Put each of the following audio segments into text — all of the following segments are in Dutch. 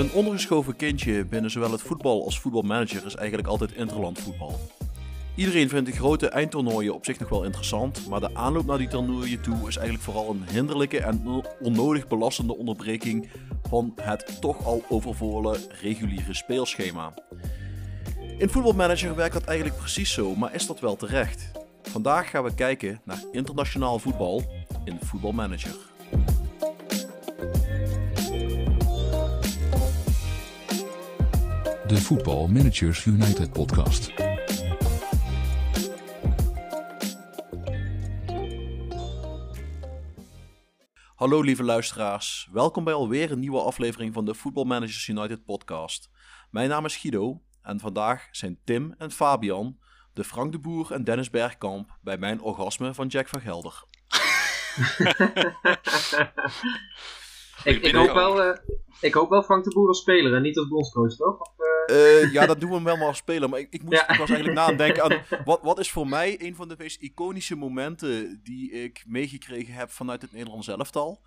Een ondergeschoven kindje binnen zowel het voetbal als voetbalmanager is eigenlijk altijd interlandvoetbal. Iedereen vindt de grote eindtoernooien op zich nog wel interessant, maar de aanloop naar die toernooien toe is eigenlijk vooral een hinderlijke en onnodig belastende onderbreking van het toch al overvolle reguliere speelschema. In voetbalmanager werkt dat eigenlijk precies zo, maar is dat wel terecht? Vandaag gaan we kijken naar internationaal voetbal in voetbalmanager. De Voetbal Managers United podcast. Hallo lieve luisteraars, welkom bij alweer een nieuwe aflevering van de Football Managers United podcast. Mijn naam is Guido en vandaag zijn Tim en Fabian, de Frank de Boer en Dennis Bergkamp bij mijn orgasme van Jack van Gelder. ik, ik, hoop wel, uh, ik hoop wel Frank de Boer als speler en niet als bondscoach, toch? Of, uh... ja, dat doen we hem wel maar als speler. Maar ik, ik, moest, ik was eigenlijk nadenken aan... Wat, wat is voor mij een van de meest iconische momenten die ik meegekregen heb vanuit het Nederlands elftal?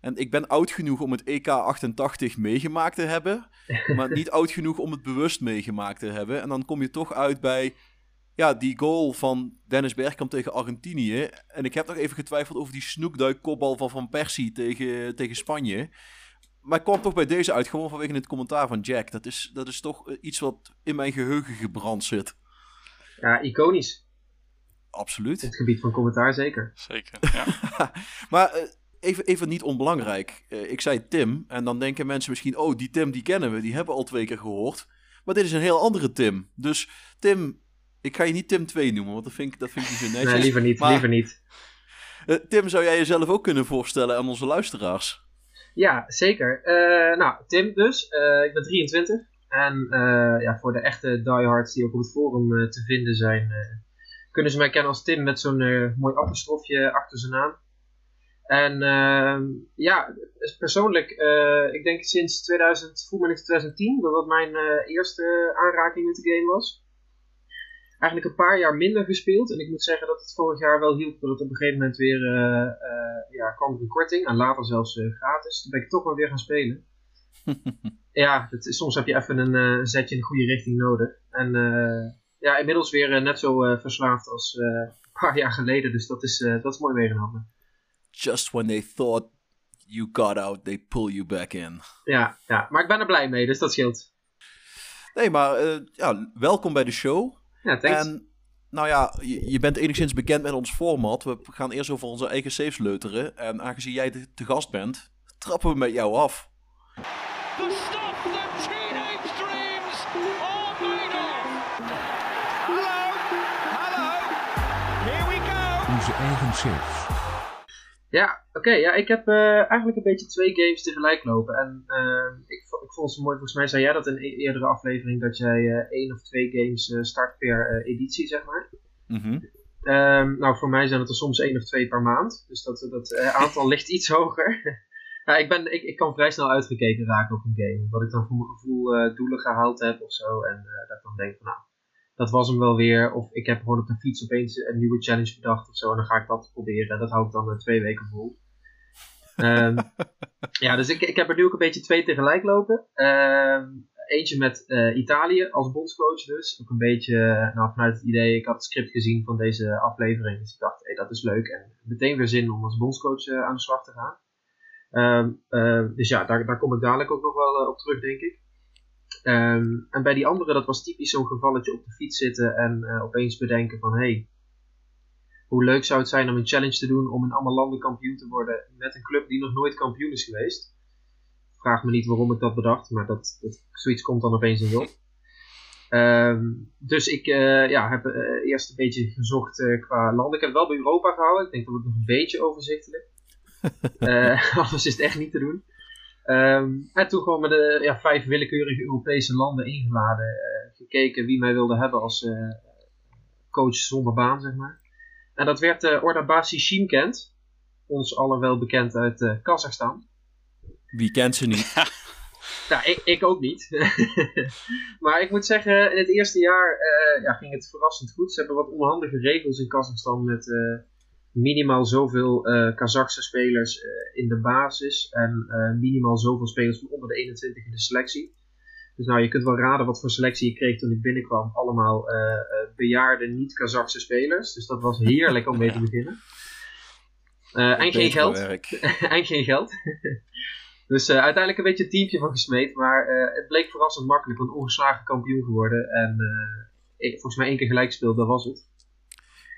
En ik ben oud genoeg om het EK 88 meegemaakt te hebben. Maar niet oud genoeg om het bewust meegemaakt te hebben. En dan kom je toch uit bij ja, die goal van Dennis Bergkamp tegen Argentinië. En ik heb nog even getwijfeld over die snoekduik kopbal van Van Persie tegen, tegen Spanje. Maar ik kwam toch bij deze uit, gewoon vanwege het commentaar van Jack. Dat is, dat is toch iets wat in mijn geheugen gebrand zit. Ja, iconisch. Absoluut. Het gebied van commentaar zeker. Zeker, ja. maar uh, even, even niet onbelangrijk. Uh, ik zei Tim, en dan denken mensen misschien... oh, die Tim die kennen we, die hebben we al twee keer gehoord. Maar dit is een heel andere Tim. Dus Tim, ik ga je niet Tim 2 noemen, want dat vind ik, dat vind ik niet zo netjes. Nee, liever niet, maar, liever niet. Uh, Tim, zou jij jezelf ook kunnen voorstellen aan onze luisteraars? Ja, zeker. Uh, nou, Tim dus. Ik ben 23. En ja, voor de echte diehards die ook op het forum te vinden zijn... kunnen ze mij kennen als Tim met zo'n mooi apostrofje achter zijn naam. En uh, ja, persoonlijk, uh, ik denk sinds 2000, voetbalmanager 2010, dat dat mijn uh, eerste aanraking met de game was. Eigenlijk een paar jaar minder gespeeld. En ik moet zeggen dat het vorig jaar wel hielp, dat het op een gegeven moment weer ja, kwam een korting. En later zelfs gratis. Toen ben ik toch wel weer gaan spelen. ja, het, soms heb je even een zetje in de goede richting nodig. En ja, inmiddels weer net zo verslaafd als een paar jaar geleden. Dus dat is, dat is mooi meegenomen just when they thought you got out, they pull you back in. Ja, ja, maar ik ben er blij mee, dus dat scheelt. Nee, maar uh, ja, welkom bij de show. Ja, thanks. En nou ja, je, je, bent enigszins bekend met ons format. We gaan eerst over onze eigen saves leuteren. En aangezien jij te, te gast bent, trappen we met jou af. Onze eigen saves. Ja, oké. ja, ik heb uh, eigenlijk een beetje twee games tegelijk lopen. En uh, ik, ik vond het mooi, volgens mij zei jij dat in een eerdere aflevering, dat jij uh, één of twee games start per editie, zeg maar. Mm -hmm. um, nou, voor mij zijn het er soms één of twee per maand. Dus dat, dat aantal ligt iets hoger. ja, ik, ben, ik, ik kan vrij snel uitgekeken raken op een game. Wat ik dan voor mijn gevoel doelen gehaald heb of zo. En dat ik dan denk van, nou, dat was hem wel weer. Of ik heb gewoon op de fiets opeens een nieuwe challenge bedacht of zo. En dan ga ik dat proberen. En dat hou ik dan uh, twee weken vol. um, ja, dus ik, ik heb er nu ook een beetje twee tegelijk lopen. Um, eentje met uh, Italië als bondscoach dus. Ook een beetje nou, vanuit het idee, ik had het script gezien van deze aflevering. Dus ik dacht, hey, dat is leuk. En meteen weer zin om als bondscoach uh, aan de slag te gaan. Um, dus ja, daar, daar kom ik dadelijk ook nog wel op terug, denk ik. Um, en bij die andere, dat was typisch zo'n gevalletje op de fiets zitten en uh, opeens bedenken van hé, hey, hoe leuk zou het zijn om een challenge te doen om in allemaal landen kampioen te worden met een club die nog nooit kampioen is geweest. Vraag me niet waarom ik dat bedacht, maar dat, dat zoiets komt dan opeens in je op. Um, dus ik uh, ja, heb uh, eerst een beetje gezocht qua landen. Ik heb het wel bij Europa gehouden. Ik denk dat het nog een beetje overzichtelijk. anders is het echt niet te doen. Um, en toen gewoon met de ja, vijf willekeurige Europese landen ingeladen. Uh, gekeken wie mij wilde hebben als uh, coach zonder baan, zeg maar. En dat werd uh, Ordabasi Shimkent. Ons allen wel bekend uit Kazachstan. Wie kent ze niet? Nou, ik, ik ook niet. maar ik moet zeggen, in het eerste jaar uh, ja, ging het verrassend goed. Ze hebben wat onhandige regels in Kazachstan met uh, minimaal zoveel uh, Kazachse spelers in de basis en minimaal zoveel spelers van onder de 21 in de selectie. Dus nou, je kunt wel raden wat voor selectie je kreeg toen ik binnenkwam. Allemaal bejaarde niet-Kazachse spelers. Dus dat was heerlijk om mee te beginnen. en geen geld. en geen geld. Dus uiteindelijk een beetje een teampje van gesmeed. Maar het bleek verrassend makkelijk. Een ongeslagen kampioen geworden. En ik, volgens mij één keer gelijk speelde, dat was het.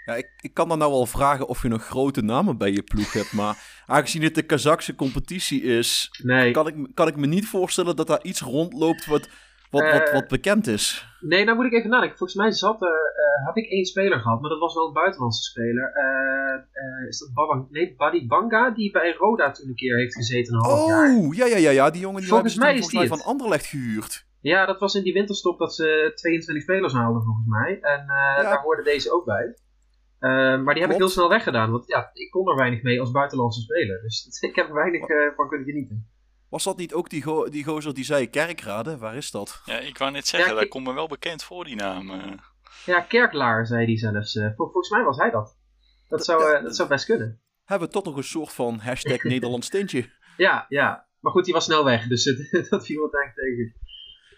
Ja, ik, ik kan dan nou wel vragen of je nog grote namen bij je ploeg hebt. Maar aangezien het de Kazakse competitie is, nee. kan, ik, kan ik me niet voorstellen dat daar iets rondloopt wat, wat, wat, wat bekend is. Nee, nou moet ik even nadenken. Volgens mij zat er, had ik één speler gehad, maar dat was wel een buitenlandse speler. Uh, is dat Babang, nee, Buddy Banga, die bij Roda toen een keer heeft gezeten. Een half oh, jaar. ja, ja, ja, ja. Die jongen die volgens mij is die van Anderlecht gehuurd. Ja, dat was in die winterstop dat ze 22 spelers haalden volgens mij. En uh, daar hoorde deze ook bij. Uh, maar die heb ik heel snel weggedaan, want ja, ik kon er weinig mee als buitenlandse speler. Dus ik heb er weinig uh, van kunnen genieten. Was dat niet ook die, go die gozer die zei Kerkrade? Waar is dat? Ja, ik wou net zeggen, ja, dat komt me wel bekend voor, die naam. Ja, Kerklaar zei die zelfs. volgens mij was hij dat. Dat zou, uh, dat zou best kunnen. Hebben we toch nog een soort van hashtag Nederlands tintje. Ja, ja. Maar goed, die was snel weg. Dus dat viel wat eigenlijk tegen.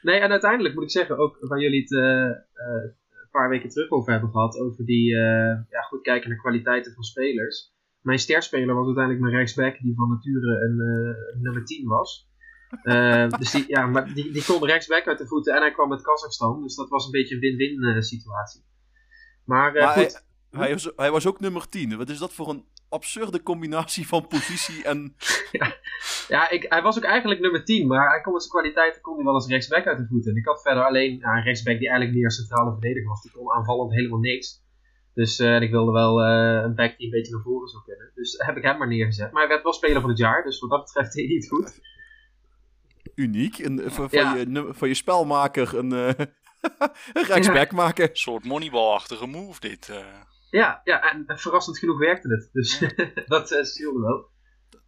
Nee, en uiteindelijk moet ik zeggen, ook waar jullie het uh, paar weken terug over hebben gehad. Over die, ja, goed kijken naar kwaliteiten van spelers. Mijn sterspeler was uiteindelijk mijn rechtsback, die van nature een, nummer 10 was. dus die, ja, maar die, die kon rechtsback uit de voeten en hij kwam met Kazachstan. Dus dat was een beetje een win-win situatie. Maar, maar goed. Hij was, hij was ook nummer 10. Wat is dat voor een absurde combinatie van positie en... ja, ja ik, hij was ook eigenlijk nummer 10, maar hij kon met zijn kwaliteiten kon hij wel als rechtsback uit de voeten. En ik had verder alleen ja, een rechtsback die eigenlijk meer centrale verdediger was. Die kon aanvallend helemaal niks. Dus uh, ik wilde wel uh, een back die een beetje naar voren zou kunnen. Dus heb ik hem maar neergezet. Maar hij werd wel speler van het jaar, dus wat dat betreft deed hij het goed. Uniek. En van, ja. je, van je spelmaker een, uh, een rechtsback ja. maken. Een soort moneyball-achtige move dit. Ja, ja en verrassend genoeg werkte het. Dus dat uh, scheelde wel.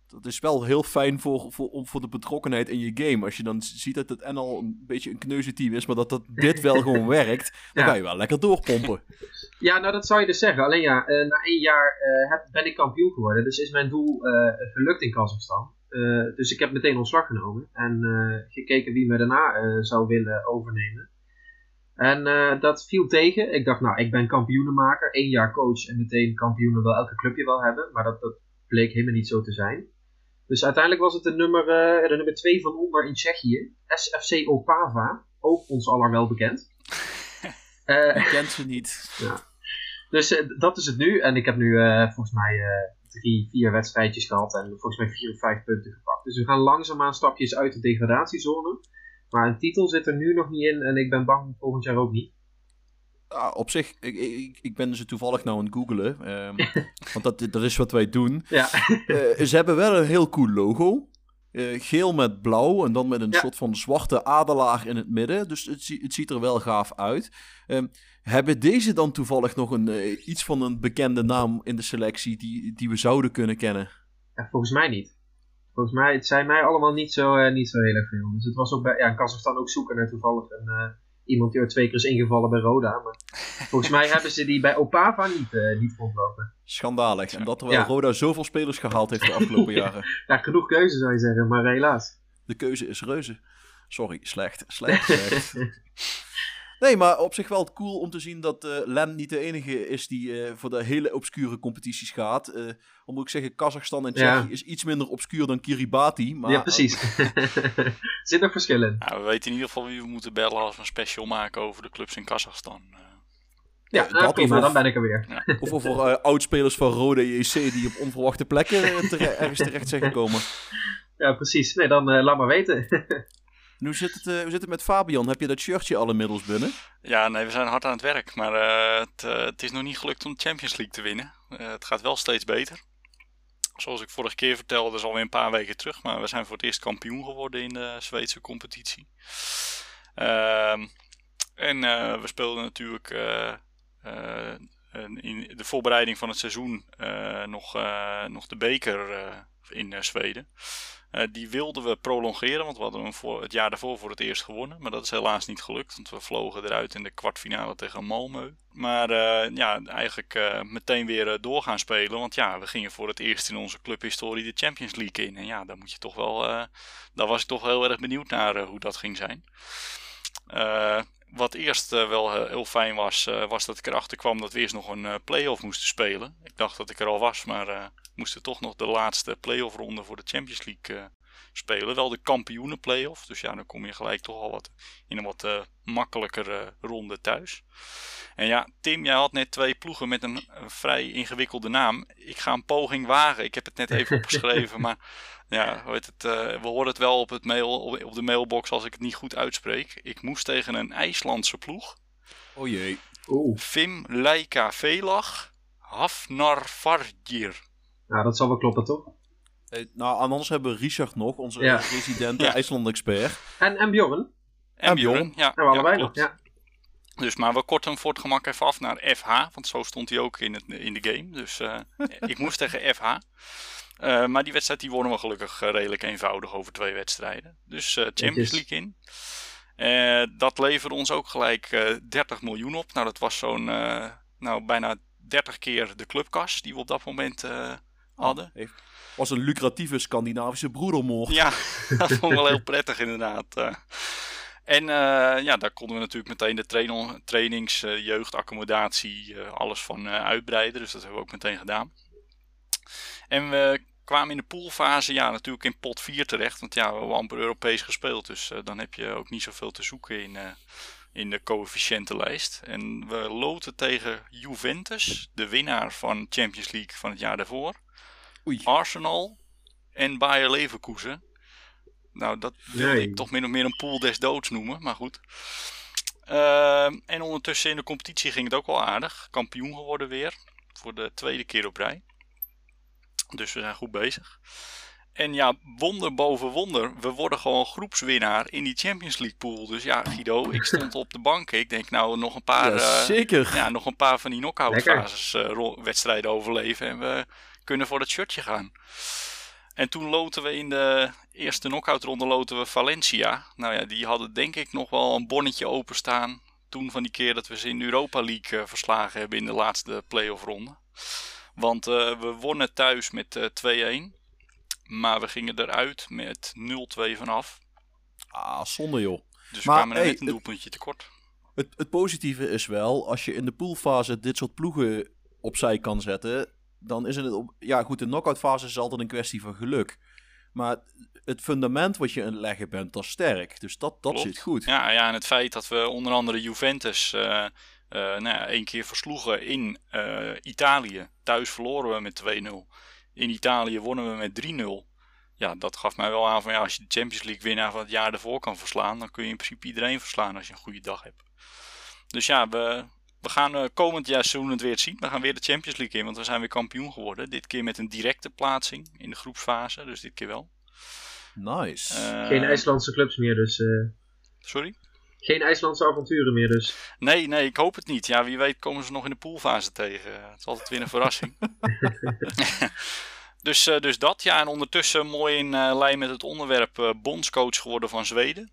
Dat is wel heel fijn voor, voor, voor de betrokkenheid in je game. Als je dan ziet dat het en al een beetje een kneuzeteam is, maar dat, dat dit wel gewoon werkt, dan ja. ga je wel lekker doorpompen. Ja, nou dat zou je dus zeggen. Alleen ja, uh, na één jaar uh, heb, ben ik kampioen geworden. Dus is mijn doel gelukt in Kazachstan. dus ik heb meteen ontslag genomen en gekeken wie me daarna zou willen overnemen. En uh, dat viel tegen. Ik dacht, nou, ik ben kampioenenmaker. één jaar coach en meteen kampioenen wil elke clubje wel hebben. Maar dat, dat bleek helemaal niet zo te zijn. Dus uiteindelijk was het de nummer, uh, de nummer 2 van onder in Tsjechië. SFC Opava. Ook ons allen wel bekend. uh, ik kent ze niet. Ja. Dus dat is het nu. En ik heb nu volgens mij drie, vier wedstrijdjes gehad. En volgens mij vier of vijf punten gepakt. Dus we gaan langzaamaan stapjes uit de degradatiezone. Maar een titel zit er nu nog niet in en ik ben bang volgend jaar ook niet. Ah, op zich, ik, ik, ik ben ze toevallig nou aan het googelen. Um, want dat, dat is wat wij doen. Ja. Uh, ze hebben wel een heel cool logo. Uh, geel met blauw en dan met een soort van zwarte adelaar in het midden. Dus het, het ziet er wel gaaf uit. Um, hebben deze dan toevallig nog een, uh, iets van een bekende naam in de selectie die, die we zouden kunnen kennen? Ja, volgens mij niet. Volgens mij, het zijn mij allemaal niet zo, uh, niet zo heel erg veel. Dus het was ook bij, ja, in Kazachstan ook zoeken naar toevallig een, uh, iemand die er twee keer is ingevallen bij Roda. Maar volgens mij hebben ze die bij Opava niet, uh, niet rondlopen. Schandalig. En dat terwijl ja. Roda zoveel spelers gehaald heeft de afgelopen jaren. ja, genoeg keuze zou je zeggen, maar helaas. De keuze is reuze. Sorry, slecht. Slecht, slecht. Nee, maar op zich wel cool om te zien dat uh, Len niet de enige is die uh, voor de hele obscure competities gaat. Uh, om moet ik zeggen, Kazachstan en Tsjechië is iets minder obscuur dan Kiribati. Maar, ja, precies. er zit nog verschillen. Nou, we weten in ieder geval wie we moeten bellen als we een special maken over de clubs in Kazachstan. Ja, dat nou, prima, dan ben ik er weer. Ja. Of over oudspelers van Rode JC die op onverwachte plekken ergens terecht zijn gekomen. Ja, precies. Nee, dan laat maar weten. hoe zit, het, hoe zit het met Fabian? Heb je dat shirtje al inmiddels binnen? Ja, nee, we zijn hard aan het werk. Maar uh, het, uh, het, is nog niet gelukt om de Champions League te winnen. het gaat wel steeds beter. Zoals ik vorige keer vertelde, is alweer een paar weken terug. Maar we zijn voor het eerst kampioen geworden in de Zweedse competitie. Ehm, en we speelden natuurlijk in de voorbereiding van het seizoen nog, nog de beker in Zweden. Die wilden we prolongeren, want we hadden hem voor het jaar daarvoor voor het eerst gewonnen. Maar dat is helaas niet gelukt, want we vlogen eruit in de kwartfinale tegen Malmö. Maar ja, eigenlijk meteen weer doorgaan spelen, want ja, we gingen voor het eerst in onze clubhistorie de Champions League in. En ja, daar moet je toch wel, daar was ik toch heel erg benieuwd naar hoe dat ging zijn. Wat eerst wel heel fijn was, was dat ik erachter kwam dat we eerst nog een play-off moesten spelen. Ik dacht dat ik er al was, maar moesten toch nog de laatste play-off ronde voor de Champions League spelen. Wel de kampioenen play-off, dus ja, dan kom je gelijk toch al wat in een wat makkelijkere ronde thuis. En ja, Tim, jij had net twee ploegen met een, een vrij ingewikkelde naam. Ik ga een poging wagen. Ik heb het net even opgeschreven, maar ja, weet het, uh, we horen het wel op, het mail, op, de mailbox als ik het niet goed uitspreek. Ik moest tegen een IJslandse ploeg. Oh jee. Oeh. Fim Leika Velag Hafnar Fargir. Nou, dat zal wel kloppen, toch? Eh, nou, anders hebben we Richard nog, onze ja. resident ja. IJsland-expert. En, en Bjorn. En Bjorn, ja. Nou, allebei nog, ja. Dus, maar we korten hem voor het gemak even af naar FH, want zo stond hij ook in, het, in de game. Dus uh, ik moest tegen FH. Uh, maar die wedstrijd die wonnen we gelukkig uh, redelijk eenvoudig over twee wedstrijden. Dus uh, Champions League in. dat leverde ons ook gelijk 30 miljoen op. Nou, dat was zo'n nou, bijna 30 keer de clubkas die we op dat moment hadden. Oh, was een lucratieve Scandinavische broedermoord. Ja, dat vond ik wel heel prettig inderdaad. En ja, daar konden we natuurlijk meteen de train trainings, jeugdaccommodatie, alles van uitbreiden. Dus dat hebben we ook meteen gedaan. En we kwamen in de poolfase ja, natuurlijk in pot 4 terecht. Want ja, we hebben amper Europees gespeeld. Dus uh, dan heb je ook niet zoveel te zoeken in, uh, in de coëfficiëntenlijst. En we loten tegen Juventus, de winnaar van Champions League van het jaar daarvoor. Oei. Arsenal en Bayer Leverkusen. Nou, dat wil nee. ik toch min of meer een pool des doods noemen, maar goed. Uh, en ondertussen in de competitie ging het ook wel aardig. Kampioen geworden weer. Voor de tweede keer op rij. Dus we zijn goed bezig. En ja, wonder boven wonder. We worden gewoon groepswinnaar in die Champions League pool. Dus ja, Guido, ik stond op de bank. Ik denk nou nog een paar, ja, eh, zeker. ja, nog een paar van die knock-out fases uh, wedstrijden overleven. En we kunnen voor het shirtje gaan. En toen loten we in de eerste knockout ronde loten we Valencia. Nou ja, die hadden denk ik nog wel een bonnetje openstaan. Toen van die keer dat we ze in de Europa League uh, verslagen hebben in de laatste playoff ronde. Want uh, we wonnen thuis met uh, eh, 2-1. Maar we gingen eruit met 0-2 vanaf. Ah, zonde joh. Dus we kwamen er net een doelpuntje tekort. Het, het positieve is wel, als je in de poolfase dit soort ploegen opzij kan zetten, dan is het... Op, ja goed, de knock-outfase is altijd een kwestie van geluk. Maar het fundament wat je aan het leggen bent, dat is sterk. Dus dat, dat zit goed. Ja, ja, en het feit dat we onder andere Juventus... Uh, uh, nou ja, één keer versloegen in uh, Italië. Thuis verloren we met 2-0. In Italië wonnen we met 3-0. Ja, dat gaf mij wel aan van ja, als je de Champions League winnaar van het jaar ervoor kan verslaan, dan kun je in principe iedereen verslaan als je een goede dag hebt. Dus ja, we, we gaan uh, komend jaar seizoen het weer zien. We gaan weer de Champions League in, want we zijn weer kampioen geworden. Dit keer met een directe plaatsing in de groepsfase, dus dit keer wel. Nice. Geen IJslandse clubs meer, dus. Sorry? Geen IJslandse avonturen meer dus. Nee, nee, ik hoop het niet. Ja, wie weet komen ze nog in de poolfase tegen. Het is altijd weer een verrassing. dus, uh, dus dat, ja. En ondertussen mooi in uh, lijn met het onderwerp uh, bondscoach geworden van Zweden.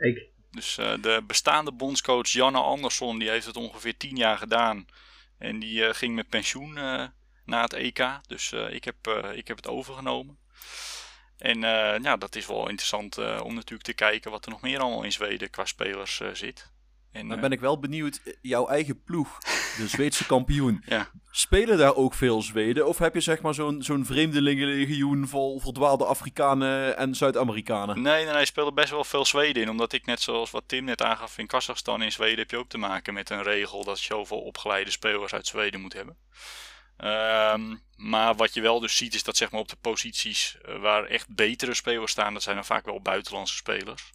Ik. Dus de bestaande bondscoach Janne Andersson, die heeft het ongeveer tien jaar gedaan. En die ging met pensioen na het EK. Dus ik, heb, ik heb het overgenomen. En ja, dat is wel interessant om natuurlijk te kijken wat er nog meer allemaal in Zweden qua spelers zit. En, Dan ben ik wel benieuwd, jouw eigen ploeg, de Zweedse kampioen, ja. spelen daar ook veel Zweden? Of heb je zeg maar zo'n zo'n vreemdelingenlegioen vol verdwaalde Afrikanen en Zuid-Amerikanen? Nee, nee, nee, spelen best wel veel Zweden in. Omdat ik net zoals wat Tim net aangaf in Kazachstan in Zweden heb je ook te maken met een regel dat je zoveel opgeleide spelers uit Zweden moet hebben. Um, maar wat je wel dus ziet is dat zeg maar op de posities uh, waar echt betere spelers staan, dat zijn dan vaak wel buitenlandse spelers.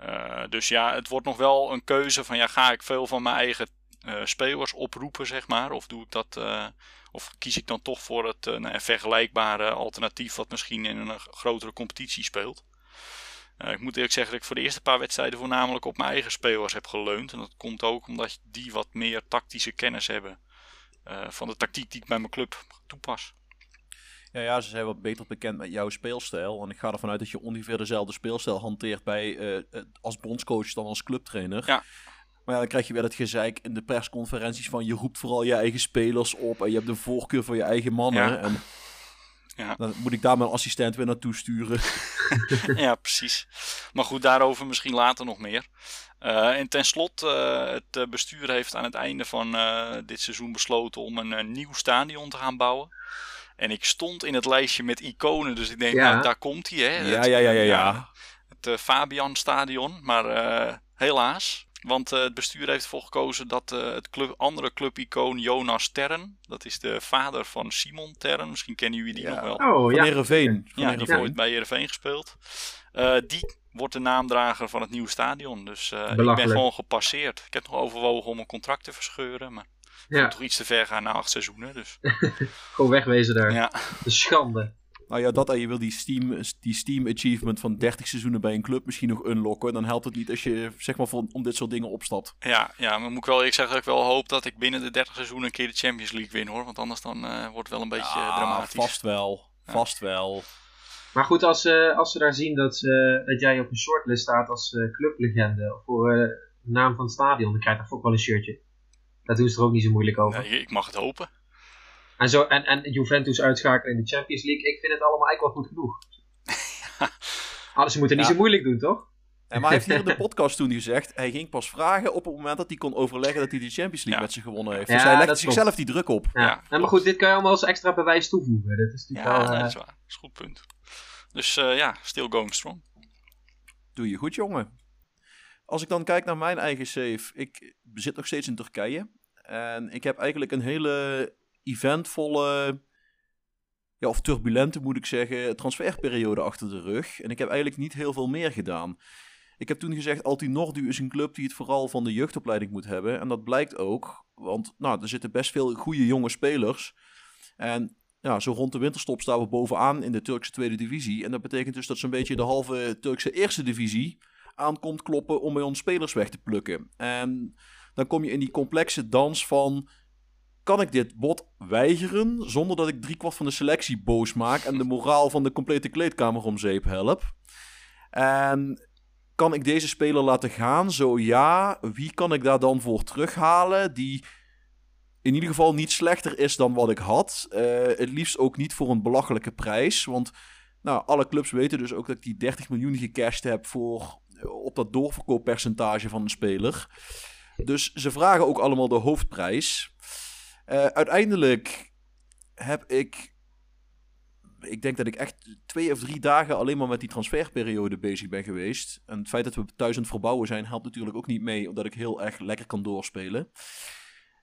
Uh, dus ja, het wordt nog wel een keuze van ja, ga ik veel van mijn eigen uh, spelers oproepen, zeg maar. Of doe ik dat, of kies ik dan toch voor het nou, vergelijkbare alternatief wat misschien in een grotere competitie speelt. ik moet eerlijk zeggen dat ik voor de eerste paar wedstrijden voornamelijk op mijn eigen spelers heb geleund. En dat komt ook omdat die wat meer tactische kennis hebben van de tactiek die ik bij mijn club toepas. Ja, ja, ze zijn wat beter bekend met jouw speelstijl. En ik ga ervan uit dat je ongeveer dezelfde speelstijl hanteert bij, als bondscoach dan als clubtrainer. Ja. Maar ja, dan krijg je weer het gezeik in de persconferenties van je roept vooral je eigen spelers op en je hebt de voorkeur voor je eigen mannen. Ja. En Ja. dan moet ik daar mijn assistent weer naartoe sturen. ja, precies. Maar goed, daarover misschien later nog meer. Eh, en tenslotte, eh, het eh, bestuur heeft aan het einde van eh, dit seizoen besloten om een, eh, nieuw stadion te gaan bouwen. En ik stond in het lijstje met iconen, dus ik denk, Ja. nou, daar komt hij, hè. Ja, Het- ja, ja, ja, ja. Het eh, Fabian Stadion, maar eh, helaas. Want eh, het bestuur heeft ervoor gekozen dat eh, het club, andere clubicoon Jonas Terren, dat is de vader van Simon Terren, misschien kennen jullie die Ja. nog wel. Oh Van ja. Heerenveen. Van Ja, die heeft ooit bij Heerenveen gespeeld. Eh, die wordt de naamdrager van het nieuwe stadion. Dus eh, ik ben gewoon gepasseerd. Ik heb nog overwogen om een contract te verscheuren. Maar Ja, toch iets te ver gaan na acht seizoenen. Dus gewoon wegwezen daar. ja, De schande. Nou ja, dat en je wil die Steam, die Steam achievement van 30 seizoenen bij een club misschien nog unlocken. Dan helpt het niet als je zeg maar voor, om dit soort dingen opstapt. ja, ja, maar moet ik wel ik zeg dat ik wel hoop dat ik binnen de 30 seizoenen een keer de Champions League win hoor. Want anders dan eh, wordt het wel een beetje Ja, dramatisch. Vast wel. Ja. Vast wel. Maar goed, als, ze als ze daar zien dat, dat jij op een shortlist staat als eh, clublegende voor eh, de naam van het stadion, dan krijg je toch ook wel een shirtje. Daar doen ze er ook niet zo moeilijk over. Nee, ik mag het hopen. En, zo, en, en Juventus uitschakelen in de Champions League, ik vind het allemaal eigenlijk wel goed genoeg. Alles ze moeten niet Ja. zo moeilijk doen, toch? En maar hij heeft hier in de podcast toen gezegd, hij ging pas vragen op het moment dat hij kon overleggen dat hij de Champions League Ja. met ze gewonnen heeft. Ja, dus hij legde dat zichzelf die druk op. Ja. Ja, maar goed, dit kan je allemaal als extra bewijs toevoegen. Dat is natuurlijk Ja, wel... nee, eh, dat is waar. Dat is een goed punt. Dus eh, ja, still going strong. Doe je goed, jongen. Als ik dan kijk naar mijn eigen save, ik zit nog steeds in Turkije. En ik heb eigenlijk een hele eventvolle, ja, of turbulente moet ik zeggen, transferperiode achter de rug. En ik heb eigenlijk niet heel veel meer gedaan. Ik heb toen gezegd, Altinordu is een club die het vooral van de jeugdopleiding moet hebben. En dat blijkt ook, want nou, er zitten best veel goede jonge spelers. En ja, zo rond de winterstop staan we bovenaan in de Turkse tweede divisie. En dat betekent dus dat zo'n beetje de halve Turkse eerste divisie aankomt kloppen om bij ons spelers weg te plukken. En dan kom je in die complexe dans van... Kan ik dit bod weigeren zonder dat ik driekwart van de selectie boos maak... en de moraal van de complete kleedkamer om zeep help? En kan ik deze speler laten gaan? Zo ja, wie kan ik daar dan voor terughalen die in ieder geval niet slechter is dan wat ik had. Eh, het liefst ook niet voor een belachelijke prijs. Want nou, alle clubs weten dus ook dat ik die 30 miljoen gecashed heb voor, eh, op dat doorverkooppercentage van een speler. Dus ze vragen ook allemaal de hoofdprijs. Eh, uiteindelijk heb ik. Ik denk dat ik echt twee of drie dagen alleen maar met die transferperiode bezig ben geweest. En het feit dat we thuis aan het verbouwen zijn, helpt natuurlijk ook niet mee, omdat ik heel erg lekker kan doorspelen.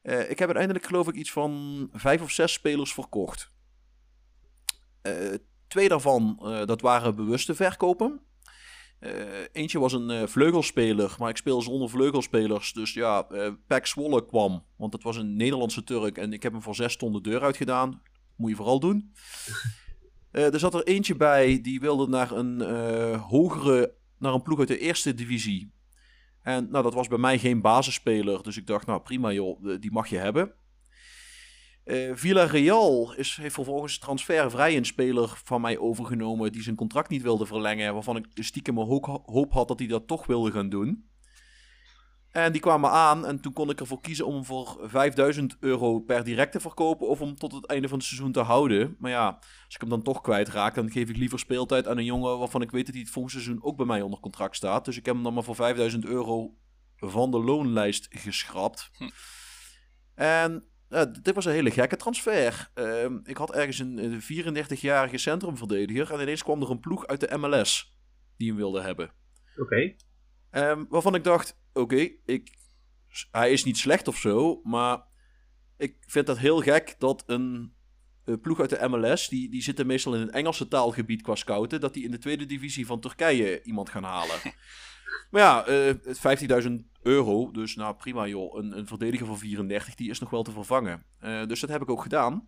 Eh, ik heb uiteindelijk geloof ik iets van vijf of zes spelers verkocht. Eh, twee daarvan, dat waren bewuste verkopen. Eh, eentje was een eh, vleugelspeler, maar ik speel zonder vleugelspelers. Dus ja, eh Pek Zwolle kwam, want dat was een Nederlandse Turk. En ik heb hem voor zes ton de deur uitgedaan. Moet je vooral doen. Er zat er eentje bij, die wilde naar een hogere, naar een ploeg uit de eerste divisie. En nou, dat was bij mij geen basisspeler. Dus ik dacht, nou prima joh, die mag je hebben. Eh Villarreal is, heeft vervolgens transfervrij een speler van mij overgenomen die zijn contract niet wilde verlengen. Waarvan ik stiekem mijn hoop, hoop had dat hij dat toch wilde gaan doen. En die kwamen aan en toen kon ik ervoor kiezen om hem voor 5000 euro per direct te verkopen of om tot het einde van het seizoen te houden. Maar ja, als ik hem dan toch kwijtraak, dan geef ik liever speeltijd aan een jongen waarvan ik weet dat hij het volgende seizoen ook bij mij onder contract staat. Dus ik heb hem dan maar voor 5000 euro van de loonlijst geschrapt. Hm. En dit was een hele gekke transfer. Ehm, ik had ergens een, een 34-jarige centrumverdediger en ineens kwam er een ploeg uit de MLS die hem wilde hebben. Oké. Ehm, waarvan ik dacht, oké, ik, hij is niet slecht of zo, maar ik vind dat heel gek dat een, ploeg uit de MLS, die, die zitten meestal in het Engelse taalgebied qua scouten, dat die in de tweede divisie van Turkije iemand gaan halen. maar ja, eh 15.000 euro, dus nou prima joh, een, een verdediger van 34, die is nog wel te vervangen. Eh, dus dat heb ik ook gedaan.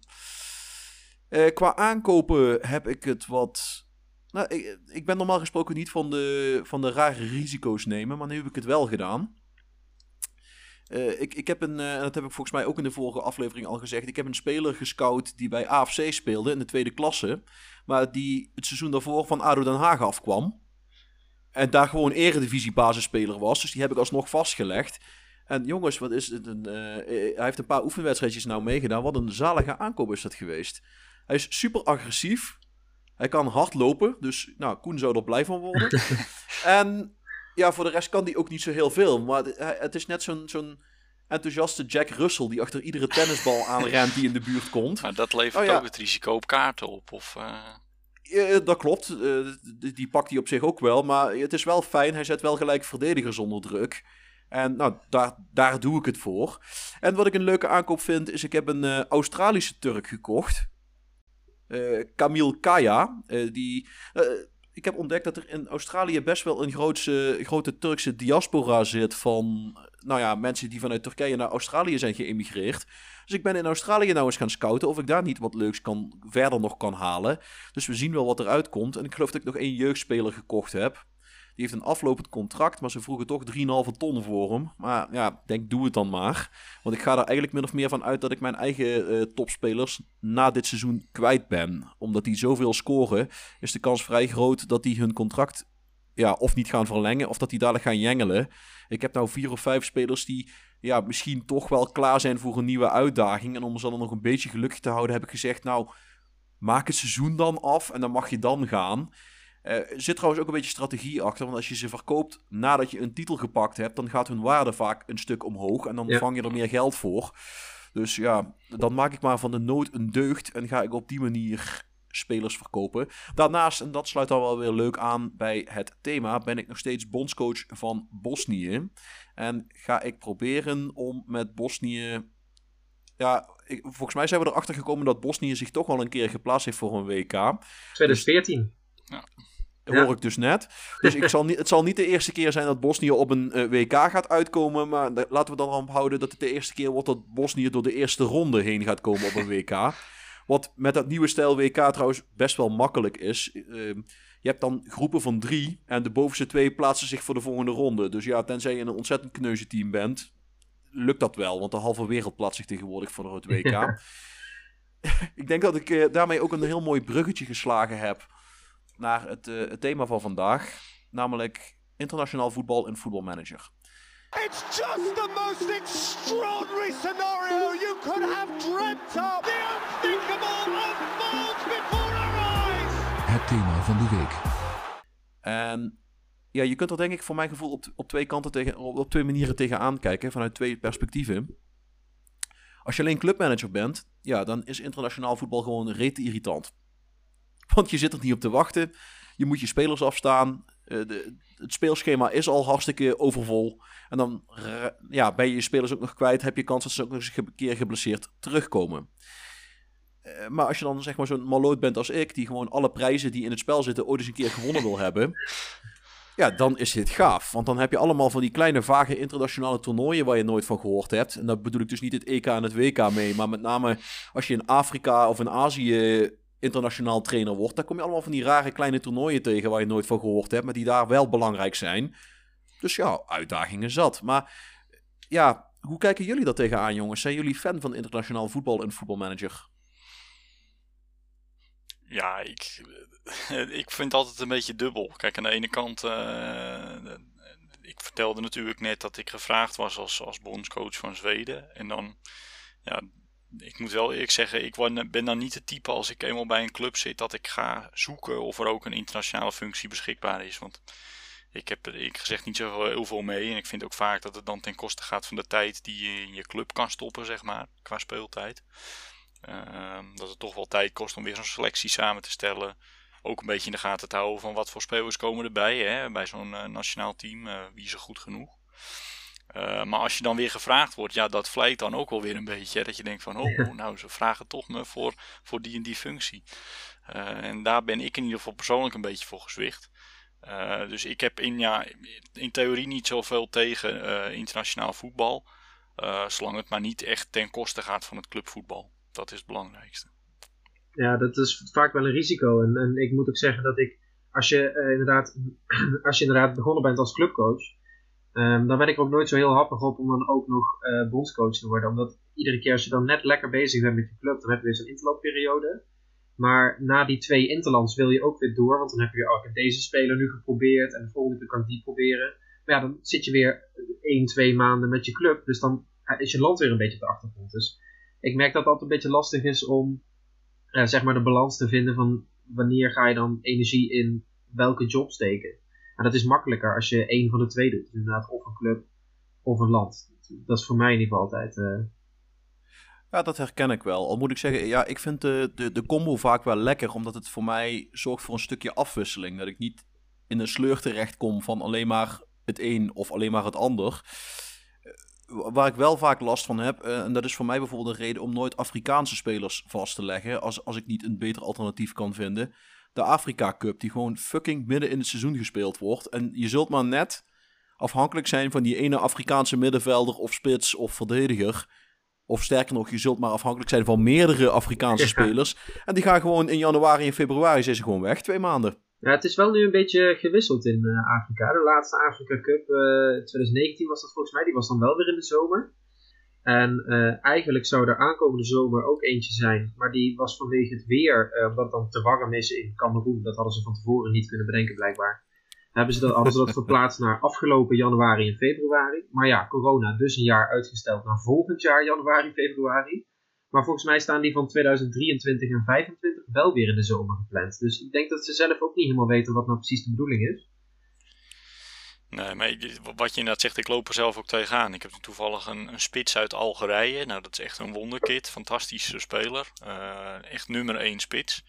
Eh, qua aankopen heb ik het wat nou, ik, ik ben normaal gesproken niet van de, van de rare risico's nemen, maar nu heb ik het wel gedaan. Uh, ik, ik heb een, dat heb ik volgens mij ook in de vorige aflevering al gezegd. Ik heb een speler gescout die bij AFC speelde in de tweede klasse. Maar die het seizoen daarvoor van ADO Den Haag afkwam. En daar gewoon eredivisie basisspeler was. Dus die heb ik alsnog vastgelegd. En jongens, wat is het? Een, uh, hij heeft een paar oefenwedstrijdjes nou meegedaan. Wat een zalige aankoop is dat geweest. Hij is super agressief. Hij kan hard lopen. Dus nou, Koen zou er blij van worden. en ja, voor de rest kan hij ook niet zo heel veel. Maar het is net zo'n zo'n enthousiaste Jack Russell die achter iedere tennisbal aanrent die in de buurt komt. Maar dat levert oh ook het risico op kaarten op. Of, uh... dat klopt. Uh, die pakt hij op zich ook wel. Maar het is wel fijn. Hij zet wel gelijk verdedigers onder druk. En nou, daar, daar doe ik het voor. En wat ik een leuke aankoop vind, is ik heb een Australische Turk gekocht. Uh, Camille Kaya. die ik heb ontdekt dat er in Australië best wel een grootse, grote Turkse diaspora zit van nou ja, mensen die vanuit Turkije naar Australië zijn geëmigreerd. Dus ik ben in Australië nou eens gaan scouten of ik daar niet wat leuks kan, verder nog kan halen. Dus we zien wel wat eruit komt. En ik geloof dat ik nog één jeugdspeler gekocht heb. Die heeft een aflopend contract, maar ze vroegen toch 3,5 ton voor hem. Maar ja, denk, doe het dan maar. Want ik ga er eigenlijk min of meer van uit dat ik mijn eigen uh, topspelers na dit seizoen kwijt ben. Omdat die zoveel scoren, is de kans vrij groot dat die hun contract ja, of niet gaan verlengen, of dat die dadelijk gaan jengelen. Ik heb nou vier of vijf spelers die ja, misschien toch wel klaar zijn voor een nieuwe uitdaging. En om ze dan nog een beetje gelukkig te houden, heb ik gezegd, nou, maak het seizoen dan af en dan mag je dan gaan. Uh, er zit trouwens ook een beetje strategie achter. Want als je ze verkoopt nadat je een titel gepakt hebt, dan gaat hun waarde vaak een stuk omhoog. En dan vang je er meer geld voor. Dus ja, dan maak ik maar van de nood een deugd. En ga ik op die manier spelers verkopen. Daarnaast, en dat sluit dan wel weer leuk aan bij het thema, ben ik nog steeds bondscoach van Bosnië. En ga ik proberen om met Bosnië. Ja, ik, volgens mij zijn we erachter gekomen dat Bosnië zich toch wel een keer geplaatst heeft voor een WK. 2014. ja. Dat hoor ik dus net. Dus ik zal niet, het zal niet de eerste keer zijn dat Bosnië op een uh, WK gaat uitkomen. Maar laten we dan houden dat het de eerste keer wordt dat Bosnië door de eerste ronde heen gaat komen op een WK. Wat met dat nieuwe stijl WK trouwens best wel makkelijk is. Uh, je hebt dan groepen van drie en de bovenste twee plaatsen zich voor de volgende ronde. Dus ja, tenzij je een ontzettend kneuze team bent, lukt dat wel. Want de halve wereld plaatst zich tegenwoordig voor het WK. ik denk dat ik uh, daarmee ook een heel mooi bruggetje geslagen heb naar het, uh, het thema van vandaag, namelijk internationaal voetbal en voetbalmanager. It's just the most extraordinary scenario you could have dreamt of. The unthinkable unfolds before thema van de week. En ja, je kunt er denk ik voor mijn gevoel op, op twee kanten tegen, op twee manieren tegenaan kijken, vanuit twee perspectieven. Als je alleen clubmanager bent, ja, dan is internationaal voetbal gewoon rete irritant. Want je zit er niet op te wachten. Je moet je spelers afstaan. Uh, de, het speelschema is al hartstikke overvol. En dan ja, ben je je spelers ook nog kwijt. Heb je kans dat ze ook nog eens een keer geblesseerd terugkomen. Uh, maar als je dan zeg maar zo'n maloot bent als ik, die gewoon alle prijzen die in het spel zitten ooit eens een keer gewonnen wil hebben. Ja, dan is dit gaaf. Want dan heb je allemaal van die kleine vage internationale toernooien waar je nooit van gehoord hebt. En daar bedoel ik dus niet het EK en het WK mee. Maar met name als je in Afrika of in Azië internationaal trainer wordt, dan kom je allemaal van die rare kleine toernooien tegen waar je nooit van gehoord hebt, maar die daar wel belangrijk zijn. Dus ja, uitdagingen zat. Maar ja, hoe kijken jullie dat tegenaan, jongens? Zijn jullie fan van internationaal voetbal en voetbalmanager? Ja, ik, ik vind altijd een beetje dubbel. Kijk, aan de ene kant, uh, ik vertelde natuurlijk net dat ik gevraagd was als, als bondscoach van Zweden. En dan, ja, ik moet wel eerlijk zeggen, ik ben dan niet het type als ik eenmaal bij een club zit dat ik ga zoeken of er ook een internationale functie beschikbaar is. Want ik heb er ik gezegd niet zo heel veel mee. En ik vind ook vaak dat het dan ten koste gaat van de tijd die je in je club kan stoppen, zeg maar, qua speeltijd. Ehm, dat het toch wel tijd kost om weer zo'n selectie samen te stellen. Ook een beetje in de gaten te houden van wat voor spelers komen erbij. Hè? Bij zo'n uh, nationaal team, uh, wie is er goed genoeg. Uh, maar als je dan weer gevraagd wordt, ja, dat vlijt dan ook wel weer een beetje. Hè? Dat je denkt van, oh, nou, ze vragen toch me voor, voor die en die functie. Uh, en daar ben ik in ieder geval persoonlijk een beetje voor gezwicht. Uh, dus ik heb in, ja, in theorie niet zoveel tegen internationaal voetbal. zolang het maar niet echt ten koste gaat van het clubvoetbal. Dat is het belangrijkste. Ja, dat is vaak wel een risico. En, en ik moet ook zeggen dat ik, als je, inderdaad, als je inderdaad begonnen bent als clubcoach Um, dan ben ik er ook nooit zo heel happig op om dan ook nog uh, bondscoach te worden. Omdat iedere keer als je dan net lekker bezig bent met je club, dan heb je weer zo'n interlandperiode. Maar na die twee interlands wil je ook weer door, want dan heb je weer, oh, deze speler nu geprobeerd en de volgende keer kan ik die proberen. Maar ja, dan zit je weer één, twee maanden met je club, dus dan is je land weer een beetje op de achtergrond. Dus ik merk dat het altijd een beetje lastig is om uh, zeg maar de balans te vinden van wanneer ga je dan energie in welke job steken. En dat is makkelijker als je één van de twee doet. Inderdaad, of een club of een land. Dat is voor mij in ieder geval altijd. Uh... Ja, dat herken ik wel. Al moet ik zeggen, ja, ik vind de, de, de combo vaak wel lekker, omdat het voor mij zorgt voor een stukje afwisseling. Dat ik niet in een sleur terecht kom van alleen maar het een of alleen maar het ander. Eh, waar ik wel vaak last van heb, uh, en dat is voor mij bijvoorbeeld een reden om nooit Afrikaanse spelers vast te leggen, als, als ik niet een beter alternatief kan vinden de Afrika Cup, die gewoon fucking midden in het seizoen gespeeld wordt. En je zult maar net afhankelijk zijn van die ene Afrikaanse middenvelder of spits of verdediger. Of sterker nog, je zult maar afhankelijk zijn van meerdere Afrikaanse spelers. En die gaan gewoon in januari en februari zijn ze gewoon weg, twee maanden. Ja, het is wel nu een beetje gewisseld in uh, Afrika. De laatste Afrika Cup, uh, eh, 2019 was dat volgens mij, die was dan wel weer in de zomer. En uh, eigenlijk zou er aankomende zomer ook eentje zijn, maar die was vanwege het weer, omdat het dan te warm is in Cameroen, dat hadden ze van tevoren niet kunnen bedenken blijkbaar. Hebben ze dat, hadden ze dat verplaatst naar afgelopen januari en februari. Maar ja, corona, dus een jaar uitgesteld naar volgend jaar januari, februari. Maar volgens mij staan die van 2023 en 2025 wel weer in de zomer gepland. Dus ik denk dat ze zelf ook niet helemaal weten wat nou precies de bedoeling is. Nee, maar wat je inderdaad zegt, ik loop er zelf ook tegenaan. Ik heb toevallig een, een spits uit Algerije. Nou, dat is echt een wonderkid. Fantastische speler. Uh, echt nummer één spits.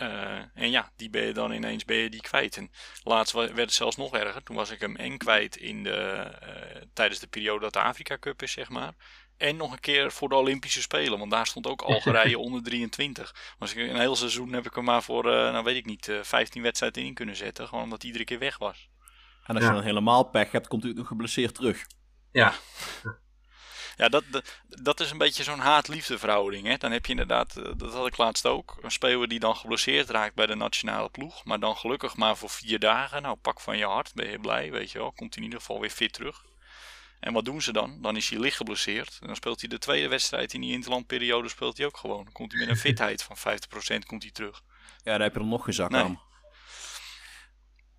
Uh, en ja, die ben je dan ineens ben je die kwijt. En laatst werd het zelfs nog erger. Toen was ik hem en kwijt in de, uh, tijdens de periode dat de Afrika Cup is, zeg maar. En nog een keer voor de Olympische Spelen. Want daar stond ook Algerije onder 23. Was ik, een heel seizoen heb ik hem maar voor, nou weet ik niet, 15 wedstrijden in kunnen zetten. Gewoon omdat hij iedere keer weg was. En als je dan helemaal pech hebt, komt hij nog geblesseerd terug. Ja. Ja, dat, dat, is een beetje zo'n haat-liefde verhouding. Hè? Dan heb je inderdaad, eh, dat had ik laatst ook, een speler die dan geblesseerd raakt bij de nationale ploeg. Maar dan gelukkig maar voor vier dagen. Nou, pak van je hart, ben je blij, weet je wel. Komt hij in ieder geval weer fit terug. En wat doen ze dan? Dan is hij licht geblesseerd. En dan speelt hij de tweede wedstrijd in die interlandperiode speelt hij ook gewoon. Dan komt hij met een fitheid van 50% komt hij terug. Ja, daar heb je dan nog geen zak aan.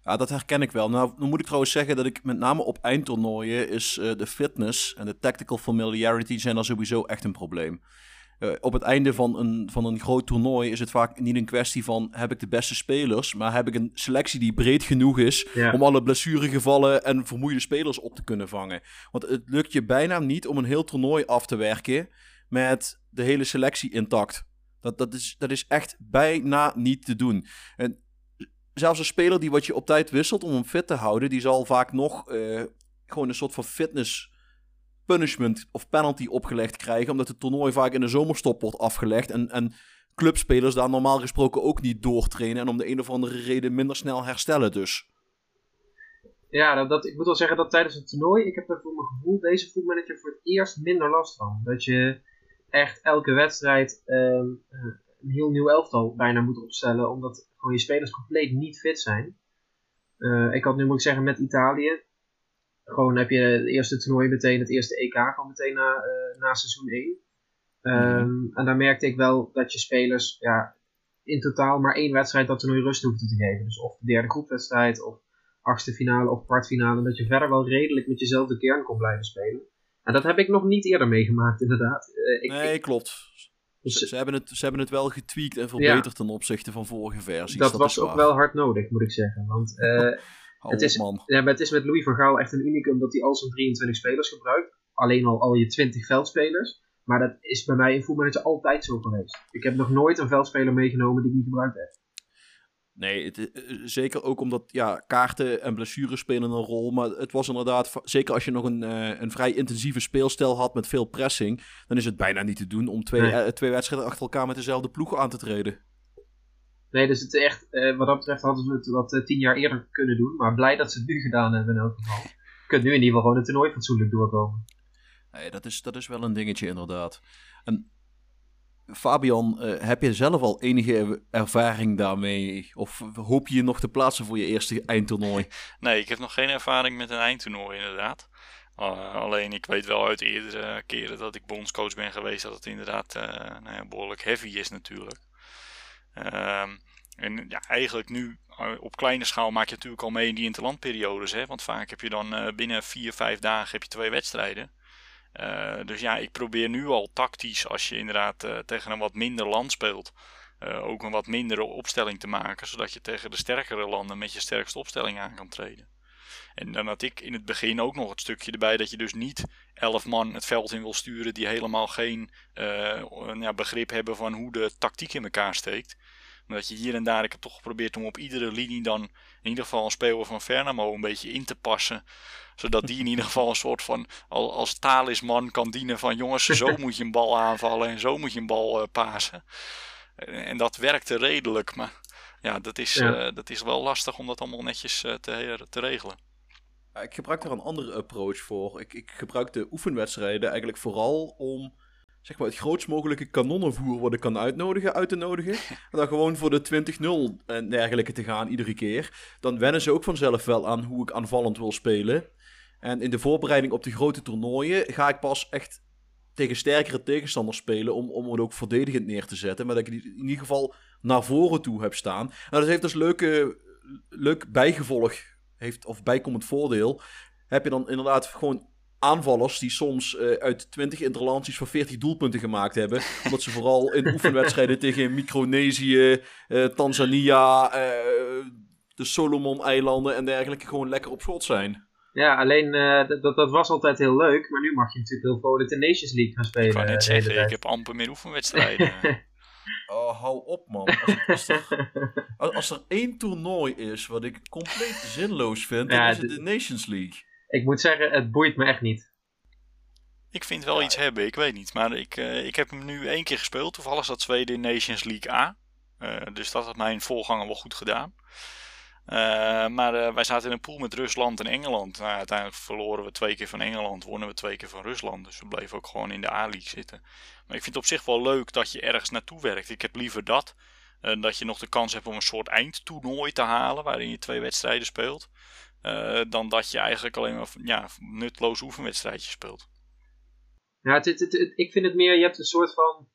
Ja, dat herken ik wel. Nou, dan moet ik trouwens zeggen dat ik met name op eindtoernooien is uh, de fitness en de tactical familiarity zijn dan sowieso echt een probleem. Uh, op het einde van een, van een groot toernooi is het vaak niet een kwestie van heb ik de beste spelers, maar heb ik een selectie die breed genoeg is om alle blessuregevallen en vermoeide spelers op te kunnen vangen. Want het lukt je bijna niet om een heel toernooi af te werken met de hele selectie intact. Dat, dat, is, dat is echt bijna niet te doen. En zelfs een speler die wat je op tijd wisselt om hem fit te houden, die zal vaak nog uh, gewoon een soort van fitness punishment of penalty opgelegd krijgen, omdat het toernooi vaak in de zomerstop wordt afgelegd en, en clubspelers daar normaal gesproken ook niet doortrainen en om de een of andere reden minder snel herstellen dus. Ja, dat, ik moet wel zeggen dat tijdens het toernooi, ik heb er voor mijn gevoel deze voetmanager voor het eerst minder last van. Dat je echt elke wedstrijd uh, een heel nieuw elftal bijna moet opstellen, omdat gewoon je spelers compleet niet fit zijn. Uh, ik had nu moet ik zeggen met Italië. Gewoon heb je het eerste toernooi meteen, het eerste EK gewoon meteen na, uh, na seizoen 1. Um, mm. En daar merkte ik wel dat je spelers ja, in totaal maar één wedstrijd dat toernooi rust hoefde te geven. Dus of de derde groepwedstrijd of achtste finale of kwartfinale. Dat je verder wel redelijk met jezelfde kern kon blijven spelen. En dat heb ik nog niet eerder meegemaakt inderdaad. Uh, ik, nee, klopt. Dus ze, hebben het, ze hebben het wel getweakt en verbeterd ten opzichte van vorige versies. Dat, was ook wel hard nodig, moet ik zeggen. Want uh, het, is, man. Ja, het is met Louis van Gaal echt een unicum dat hij al zijn 23 spelers gebruikt. Alleen al al je 20 veldspelers. Maar dat is bij mij in voetbalmanager altijd zo geweest. Ik heb nog nooit een veldspeler meegenomen die ik niet gebruikt heb. Nee, het, eh, zeker ook omdat ja, kaarten en blessures spelen een rol. Maar het was inderdaad, zeker als je nog een, uh, een vrij intensieve speelstijl had met veel pressing, dan is het bijna niet te doen om twee, nee. uh, twee wedstrijden achter elkaar met dezelfde ploeg aan te treden. Nee, dus het echt, wat dat betreft hadden ze het wat tien jaar eerder kunnen doen. Maar blij dat ze het nu gedaan hebben in elk geval. Je kunt nu in ieder geval gewoon het toernooi fatsoenlijk doorkomen. Nee, dat is, dat is wel een dingetje inderdaad. En Fabian, uh, heb je zelf al enige ervaring daarmee? Of hoop je je nog te plaatsen voor je eerste eindtoernooi? Nee, ik heb nog geen ervaring met een eindtoernooi inderdaad. Uh, alleen ik weet wel uit eerdere keren dat ik bondscoach ben geweest dat het inderdaad uh, nou ja, behoorlijk heavy is natuurlijk. Ehm, en ja, eigenlijk nu op kleine schaal maak je natuurlijk al mee in die interlandperiodes. Hè? Want vaak heb je dan binnen vier, vijf dagen heb je twee wedstrijden. Uh, dus ja, ik probeer nu al tactisch, als je inderdaad tegen een wat minder land speelt, ook een wat mindere opstelling te maken, zodat je tegen de sterkere landen met je sterkste opstelling aan kan treden. En dan had ik in het begin ook nog het stukje erbij dat je dus niet elf man het veld in wil sturen die helemaal geen ja, begrip hebben van hoe de tactiek in elkaar steekt. Maar dat je hier en daar, ik heb toch geprobeerd om op iedere linie dan in ieder geval een speler van Fernamo een beetje in te passen zodat die in ieder geval een soort van als talisman kan dienen van jongens, zo moet je een bal aanvallen en zo moet je een bal uh, pasen. En dat werkte redelijk, maar ja, dat is, ja. Uh, dat is wel lastig om dat allemaal netjes uh, te, te regelen. Ik gebruik daar een andere approach voor. Ik, ik gebruik de oefenwedstrijden eigenlijk vooral om zeg maar, het grootst mogelijke kanonnenvoer wat ik kan uitnodigen, uit te nodigen. En dan gewoon voor de 20-0 en dergelijke te gaan iedere keer. Dan wennen ze ook vanzelf wel aan hoe ik aanvallend wil spelen. En in de voorbereiding op de grote toernooien ga ik pas echt tegen sterkere tegenstanders spelen om, om het ook verdedigend neer te zetten. Maar dat ik in ieder geval naar voren toe heb staan. Nou, dat heeft dus leuke, leuk bijgevolg, heeft, of bijkomend voordeel. Heb je dan inderdaad gewoon aanvallers die soms uh, uit 20 interlands van 40 doelpunten gemaakt hebben. omdat ze vooral in oefenwedstrijden tegen Micronesië, uh, Tanzania, uh, de Solomon-eilanden en dergelijke gewoon lekker op schot zijn. Ja, alleen uh, dat, dat was altijd heel leuk, maar nu mag je natuurlijk heel vrolijk de Nations League gaan spelen. Ik kan net zeggen, ik heb amper meer oefenwedstrijden. oh, hou op man. Als, als, er, als, er, één toernooi is wat ik compleet zinloos vind, dan is het de Nations League. Ik moet zeggen, het boeit me echt niet. Ik vind wel iets hebben, ik weet niet. Maar ik, uh, ik heb hem nu één keer gespeeld. Toevallig zat Zweden in Nations League A. Uh, dus dat had mijn voorganger wel goed gedaan. Uh, maar uh, wij zaten in een pool met Rusland en Engeland. Nou, uiteindelijk verloren we twee keer van Engeland, wonnen we twee keer van Rusland. Dus we bleven ook gewoon in de A-league zitten. Maar ik vind het op zich wel leuk dat je ergens naartoe werkt. Ik heb liever dat. Uh, dat je nog de kans hebt om een soort eindtoernooi te halen. Waarin je twee wedstrijden speelt. Dan dat je eigenlijk alleen maar ja, nutloos oefenwedstrijdjes speelt. Ja, het, ik vind het meer, je hebt een soort van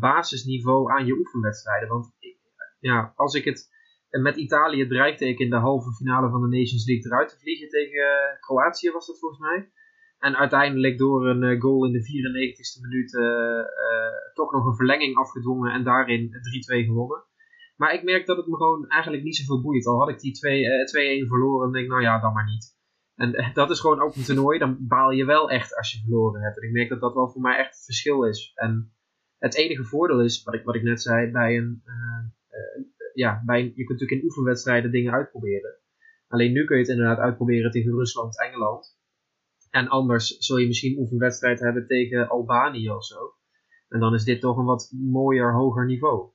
basisniveau aan je oefenwedstrijden. Want ja, als ik het en met Italië dreigde ik in de halve finale van de Nations League eruit te vliegen tegen uh, Kroatië was dat volgens mij. En uiteindelijk door een uh, goal in de 94ste minuut uh, toch nog een verlenging afgedwongen en daarin 3-2 gewonnen. Maar ik merk dat het me gewoon eigenlijk niet zoveel boeit. Al had ik die 2-1 verloren, dan denk ik nou ja, dan maar niet. En dat is gewoon ook een toernooi, dan baal je wel echt als je verloren hebt. En ik merk dat dat wel voor mij echt het verschil is. En het enige voordeel is, wat ik, wat ik net zei, bij een ja, bij, je kunt natuurlijk in oefenwedstrijden dingen uitproberen. Alleen nu kun je het inderdaad uitproberen tegen Rusland, Engeland. En anders zul je misschien oefenwedstrijd hebben tegen Albanië of zo. En dan is dit toch een wat mooier, hoger niveau.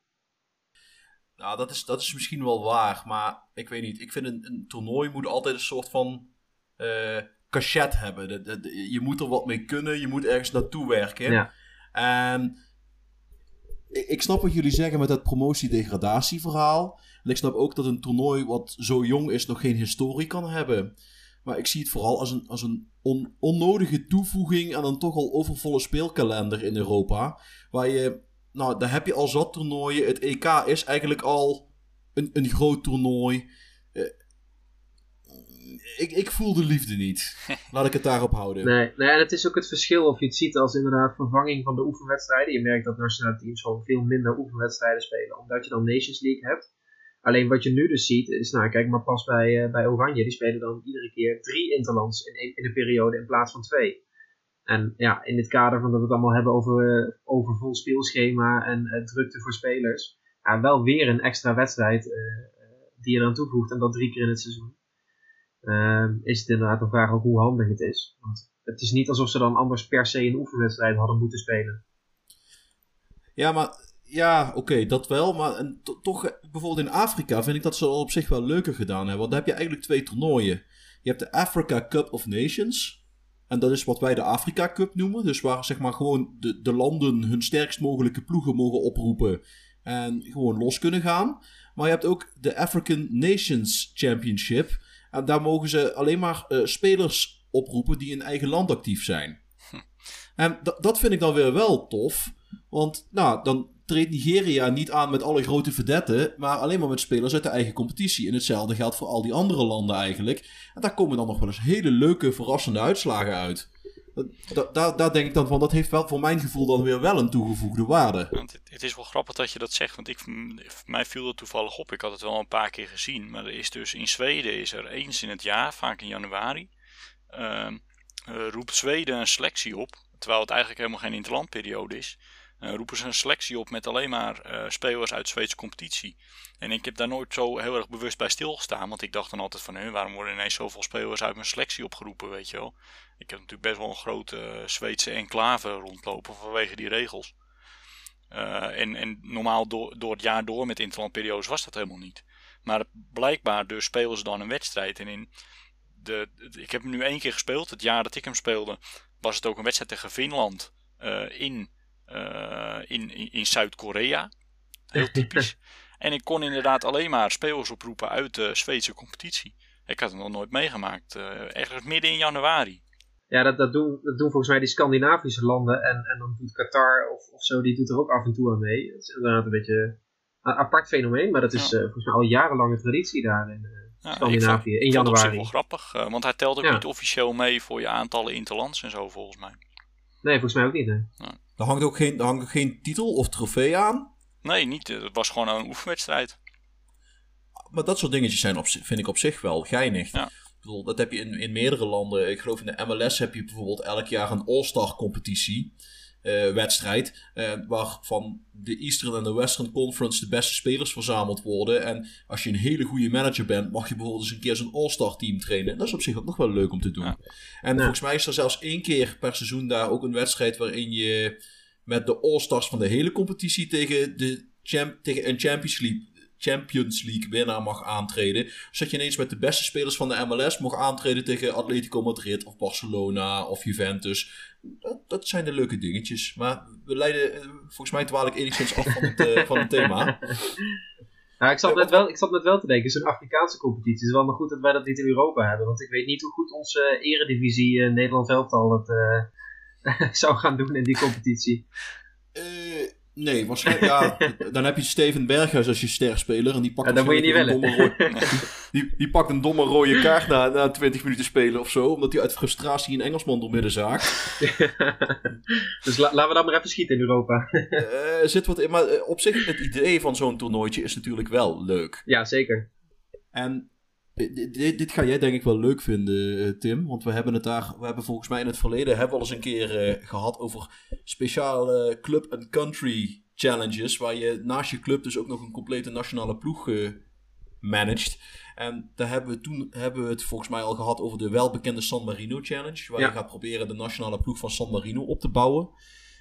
Nou, dat is, dat is misschien wel waar, maar ik weet niet. Ik vind een, een toernooi moet altijd een soort van uh, cachet hebben. De, je moet er wat mee kunnen, je moet ergens naartoe werken. Ja. En ik snap wat jullie zeggen met dat promotie-degradatieverhaal. En ik snap ook dat een toernooi wat zo jong is nog geen historie kan hebben. Maar ik zie het vooral als een, als een on, onnodige toevoeging aan een toch al overvolle speelkalender in Europa. Waar je, nou, daar heb je al zat toernooien. Het EK is eigenlijk al een, een groot toernooi. Eh, ik, ik voel de liefde niet. Laat ik het daarop houden. Nee, nee, en het is ook het verschil of je het ziet als inderdaad vervanging van de oefenwedstrijden. Je merkt dat nationale teams gewoon veel minder oefenwedstrijden spelen, omdat je dan Nations League hebt. Alleen wat je nu dus ziet, is, nou kijk maar pas bij, uh, bij Oranje, die spelen dan iedere keer drie interlands in, in een periode in plaats van twee. En ja, in het kader van dat we het allemaal hebben over, uh, over vol speelschema en uh, drukte voor spelers. Wel weer een extra wedstrijd die je dan toevoegt en dat drie keer in het seizoen. Ehm, is het inderdaad een vraag ook hoe handig het is. Want het is niet alsof ze dan anders per se een oefenwedstrijd hadden moeten spelen. Ja, maar ja, oké, dat wel. Maar toch, eh, bijvoorbeeld in Afrika vind ik dat ze al op zich wel leuker gedaan hebben. Want dan heb je eigenlijk twee toernooien. Je hebt de Africa Cup of Nations. En dat is wat wij de Afrika Cup noemen. Dus waar zeg maar gewoon de, de landen hun sterkst mogelijke ploegen mogen oproepen. En gewoon los kunnen gaan. Maar je hebt ook de African Nations Championship. En daar mogen ze alleen maar uh, spelers oproepen die in eigen land actief zijn. Hm. En dat vind ik dan weer wel tof. Want nou, dan treedt Nigeria niet aan met alle grote verdetten, maar alleen maar met spelers uit de eigen competitie. En hetzelfde geldt voor al die andere landen eigenlijk. En daar komen dan nog wel eens hele leuke, verrassende uitslagen uit. Daar, denk ik dan van, dat heeft wel voor mijn gevoel dan weer wel een toegevoegde waarde. Het, het, is wel grappig dat je dat zegt, want ik, mij viel dat toevallig op. Ik had het wel een paar keer gezien, maar er is dus in Zweden is er eens in het jaar, vaak in januari, uh, roept Zweden een selectie op, terwijl het eigenlijk helemaal geen interlandperiode is. Uh, roepen ze een selectie op met alleen maar uh, spelers uit Zweedse competitie. En ik heb daar nooit zo heel erg bewust bij stilgestaan. Want ik dacht dan altijd van, waarom worden ineens zoveel spelers uit mijn selectie opgeroepen, weet je wel. Ik heb natuurlijk best wel een grote uh, Zweedse enclave rondlopen vanwege die regels. en, en normaal door, door het jaar door met interlandperiodes was dat helemaal niet. Maar blijkbaar dus spelen ze dan een wedstrijd. En in de, ik heb hem nu één keer gespeeld. Het jaar dat ik hem speelde was het ook een wedstrijd tegen Finland in in, in, in Zuid-Korea. Heel typisch. en ik kon inderdaad alleen maar spelers oproepen uit de Zweedse competitie. Ik had het nog nooit meegemaakt. Uh, ergens midden in januari. Ja, dat, dat, doen, dat doen volgens mij die Scandinavische landen. En, en dan doet Qatar of, of zo, die doet er ook af en toe aan mee. Dat is inderdaad een beetje een apart fenomeen. Maar dat is ja. uh, volgens mij al jarenlange traditie daar in ja, Scandinavië. in januari. Dat is wel grappig. want hij telt ook ja. niet officieel mee voor je aantallen interlands en zo volgens mij. Nee, volgens mij ook niet. Hè? Er hangt ook geen, er hangt ook geen titel of trofee aan. Nee, niet. Het was gewoon een oefenwedstrijd. Maar dat soort dingetjes zijn op, vind ik op zich wel geinig. Ja. Ik bedoel, dat heb je in, in meerdere landen. Ik geloof in de MLS heb je bijvoorbeeld elk jaar een All-Star competitie. Uh, wedstrijd. Uh, waarvan de Eastern en de Western Conference de beste spelers verzameld worden. En als je een hele goede manager bent, mag je bijvoorbeeld eens een keer zo'n All-Star team trainen. Dat is op zich ook nog wel leuk om te doen. En volgens mij is er zelfs één keer per seizoen daar ook een wedstrijd waarin je met de All-Stars van de hele competitie tegen, de champ tegen een Champions League Champions League winnaar mag aantreden. Zodat je ineens met de beste spelers van de MLS mag aantreden tegen Atletico Madrid of Barcelona of Juventus. Dat, dat zijn de leuke dingetjes. Maar we leiden, eh, volgens mij dwaal ik enigszins af van het, uh, van het thema. Nou, ik zat net wel, ik zat net wel te denken, zo'n Afrikaanse competitie. Het is wel maar goed dat wij dat niet in Europa hebben. Want ik weet niet hoe goed onze eredivisie Nederland elftal het zou gaan doen in die competitie. Nee, waarschijnlijk. Ja, dan heb je Steven Berghuis als je sterspeler. En die pakt, ja, dan moet je niet een domme die, die pakt een domme rode kaart na, na 20 minuten spelen of zo. Omdat hij uit frustratie een Engelsman doormidden zaagt. dus laten we dan maar even schieten in Europa. uh, zit wat in. Maar eh, op zich, het idee van zo'n toernooitje is natuurlijk wel leuk. Ja, zeker. En dit, dit, ga jij denk ik wel leuk vinden, eh, Tim. Want we hebben het daar, we hebben volgens mij in het verleden hebben we al eens een keer uh, gehad over speciale club and country challenges. Waar je naast je club dus ook nog een complete nationale ploeg uh, managt. En daar hebben we toen hebben we het volgens mij al gehad over de welbekende San Marino Challenge. Waar je gaat proberen de nationale ploeg van San Marino op te bouwen.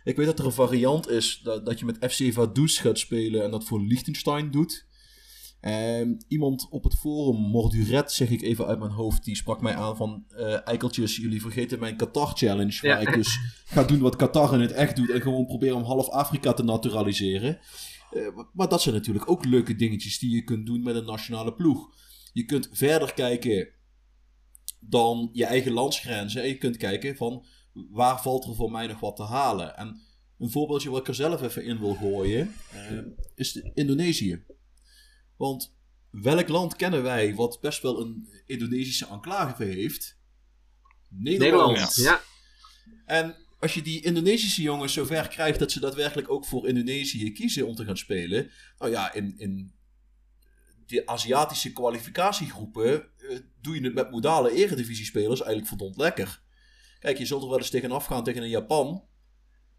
Ik weet dat er een variant is dat, dat je met FC Vaduz gaat spelen en dat voor Liechtenstein doet. Um, iemand op het forum, Morduret, zeg ik even uit mijn hoofd, die sprak mij aan van... Uh, eikeltjes, jullie vergeten mijn Qatar-challenge, waar ik dus ga doen wat Qatar in het echt doet... en gewoon proberen om half Afrika te naturaliseren. Uh, maar dat zijn natuurlijk ook leuke dingetjes die je kunt doen met een nationale ploeg. Je kunt verder kijken dan je eigen landsgrenzen. En je kunt kijken van, waar valt er voor mij nog wat te halen? En een voorbeeldje wat ik er zelf even in wil gooien, uh, is Indonesië. Want welk land kennen wij wat best wel een Indonesische enclave heeft? Nederland. Nederland ja. En als je die Indonesische jongens zover krijgt dat ze daadwerkelijk ook voor Indonesië kiezen om te gaan spelen. Nou ja, in, in de Aziatische kwalificatiegroepen uh, doe je het met modale eredivisiespelers eigenlijk verdomd lekker. Kijk, je zult er wel eens tegenaf gaan tegen een Japan.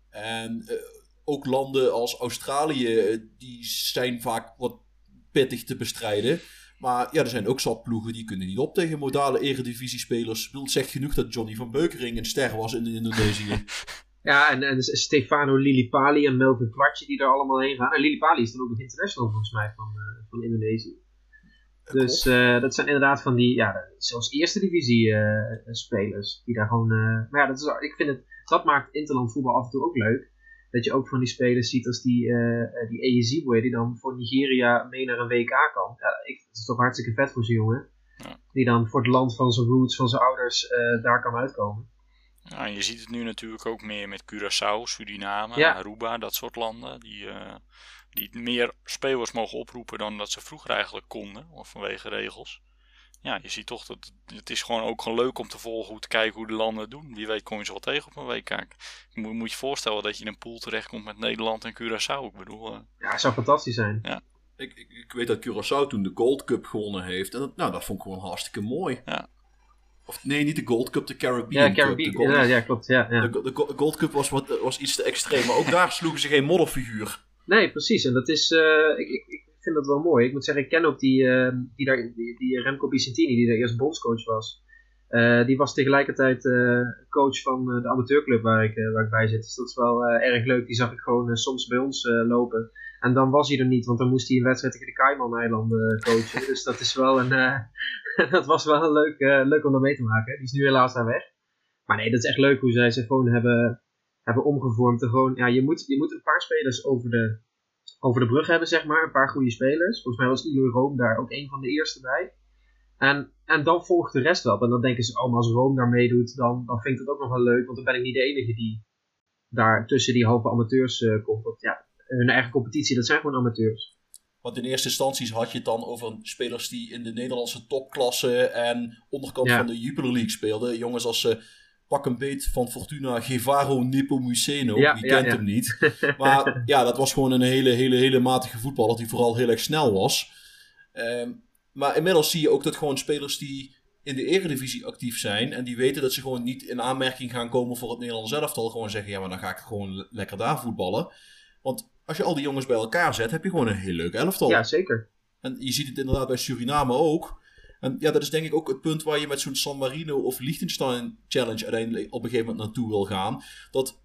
En uh, ook landen als Australië, uh, die zijn vaak wat pittig te bestrijden. Maar ja, er zijn ook zat ploegen die kunnen niet op tegen modale eredivisiespelers. Ik zegt genoeg dat Johnny van Beukering een ster was in Indonesië. Ja, en, en Stefano Lillipali en Melvin Kwartje die er allemaal heen gaan. En Lillipali is dan ook nog international volgens mij van, uh, van Indonesië. Dus dat zijn inderdaad van die, ja, zoals eerste divisie spelers. Die daar gewoon, maar ja, dat is, ik vind het, dat maakt interland voetbal af en toe ook leuk. Dat je ook van die spelers ziet als die, uh, die Eyezibwe, die dan voor Nigeria mee naar een WK kan. Ja, ik, dat is toch hartstikke vet voor zo'n jongen. Ja. Die dan voor het land van zijn roots, van zijn ouders, daar kan uitkomen. Ja, je ziet het nu natuurlijk ook meer met Curaçao, Suriname, Aruba, dat soort landen. Die, uh, die meer spelers mogen oproepen dan dat ze vroeger eigenlijk konden, of vanwege regels. Ja, je ziet toch dat het is gewoon ook gewoon leuk om te volgen, hoe te kijken hoe de landen het doen. Wie weet kom je ze wel tegen op een WK. Je moet, moet je voorstellen dat je in een pool terechtkomt met Nederland en Curaçao. Ik bedoel... Uh... Ja, het zou fantastisch zijn. Ja. Ik, ik, ik, weet dat Curaçao toen de Gold Cup gewonnen heeft. En dat, nou, dat vond ik gewoon hartstikke mooi. Ja. Of nee, niet de Gold Cup, de Caribbean ja, Caribbean, Cup. ja, ja, klopt. Ja, ja. De, de, Gold Cup was, wat, was iets te extreem, maar ook daar sloegen ze geen modderfiguur. Nee, precies. En dat is, uh, ik, ik, ik vind dat wel mooi. Ik moet zeggen, ik ken ook die, uh, die, daar, die, die Remco Vicentini, die daar eerst bondscoach was. Uh, die was tegelijkertijd coach van de amateurclub waar ik, waar ik bij zit. Dus dat is wel erg leuk. Die zag ik gewoon soms bij ons lopen. En dan was hij er niet, want dan moest hij een wedstrijd tegen de Cayman-eilanden coachen. dus dat is wel een, dat was wel leuk, uh, leuk om dat mee te maken. Die is nu helaas daar weg. Maar nee, dat is echt leuk hoe zij zich gewoon hebben, hebben omgevormd. Gewoon, ja, je, moet, je moet een paar spelers over de, over de brug hebben, zeg maar. Een paar goede spelers. Volgens mij was Ilo Rome daar ook een van de eerste bij. En, en dan volgt de rest wel. En dan denken ze, oh, als Rome daar meedoet, dan, dan vind ik het ook nog wel leuk. Want dan ben ik niet de enige die daar tussen die halve amateurs uh, komt. Want ja, hun eigen competitie, dat zijn gewoon amateurs. Want in eerste instantie had je het dan over spelers die in de Nederlandse topklasse en onderkant van de Jupiler League speelden. Jongens als uh, pak een beet van Fortuna, Gevaro Nepomuceno. Ja, Wie kent hem niet? Maar ja, dat was gewoon een hele, hele, hele matige voetballer die vooral heel erg snel was. Ehm, maar inmiddels zie je ook dat gewoon spelers die in de eredivisie actief zijn en die weten dat ze gewoon niet in aanmerking gaan komen voor het Nederlands elftal, gewoon zeggen, ja, maar dan ga ik gewoon lekker daar voetballen. Want als je al die jongens bij elkaar zet, heb je gewoon een heel leuk elftal. Ja, zeker. En je ziet het inderdaad bij Suriname ook. En ja, dat is denk ik ook het punt waar je met zo'n San Marino of Liechtenstein Challenge uiteindelijk op een gegeven moment naartoe wil gaan. Dat,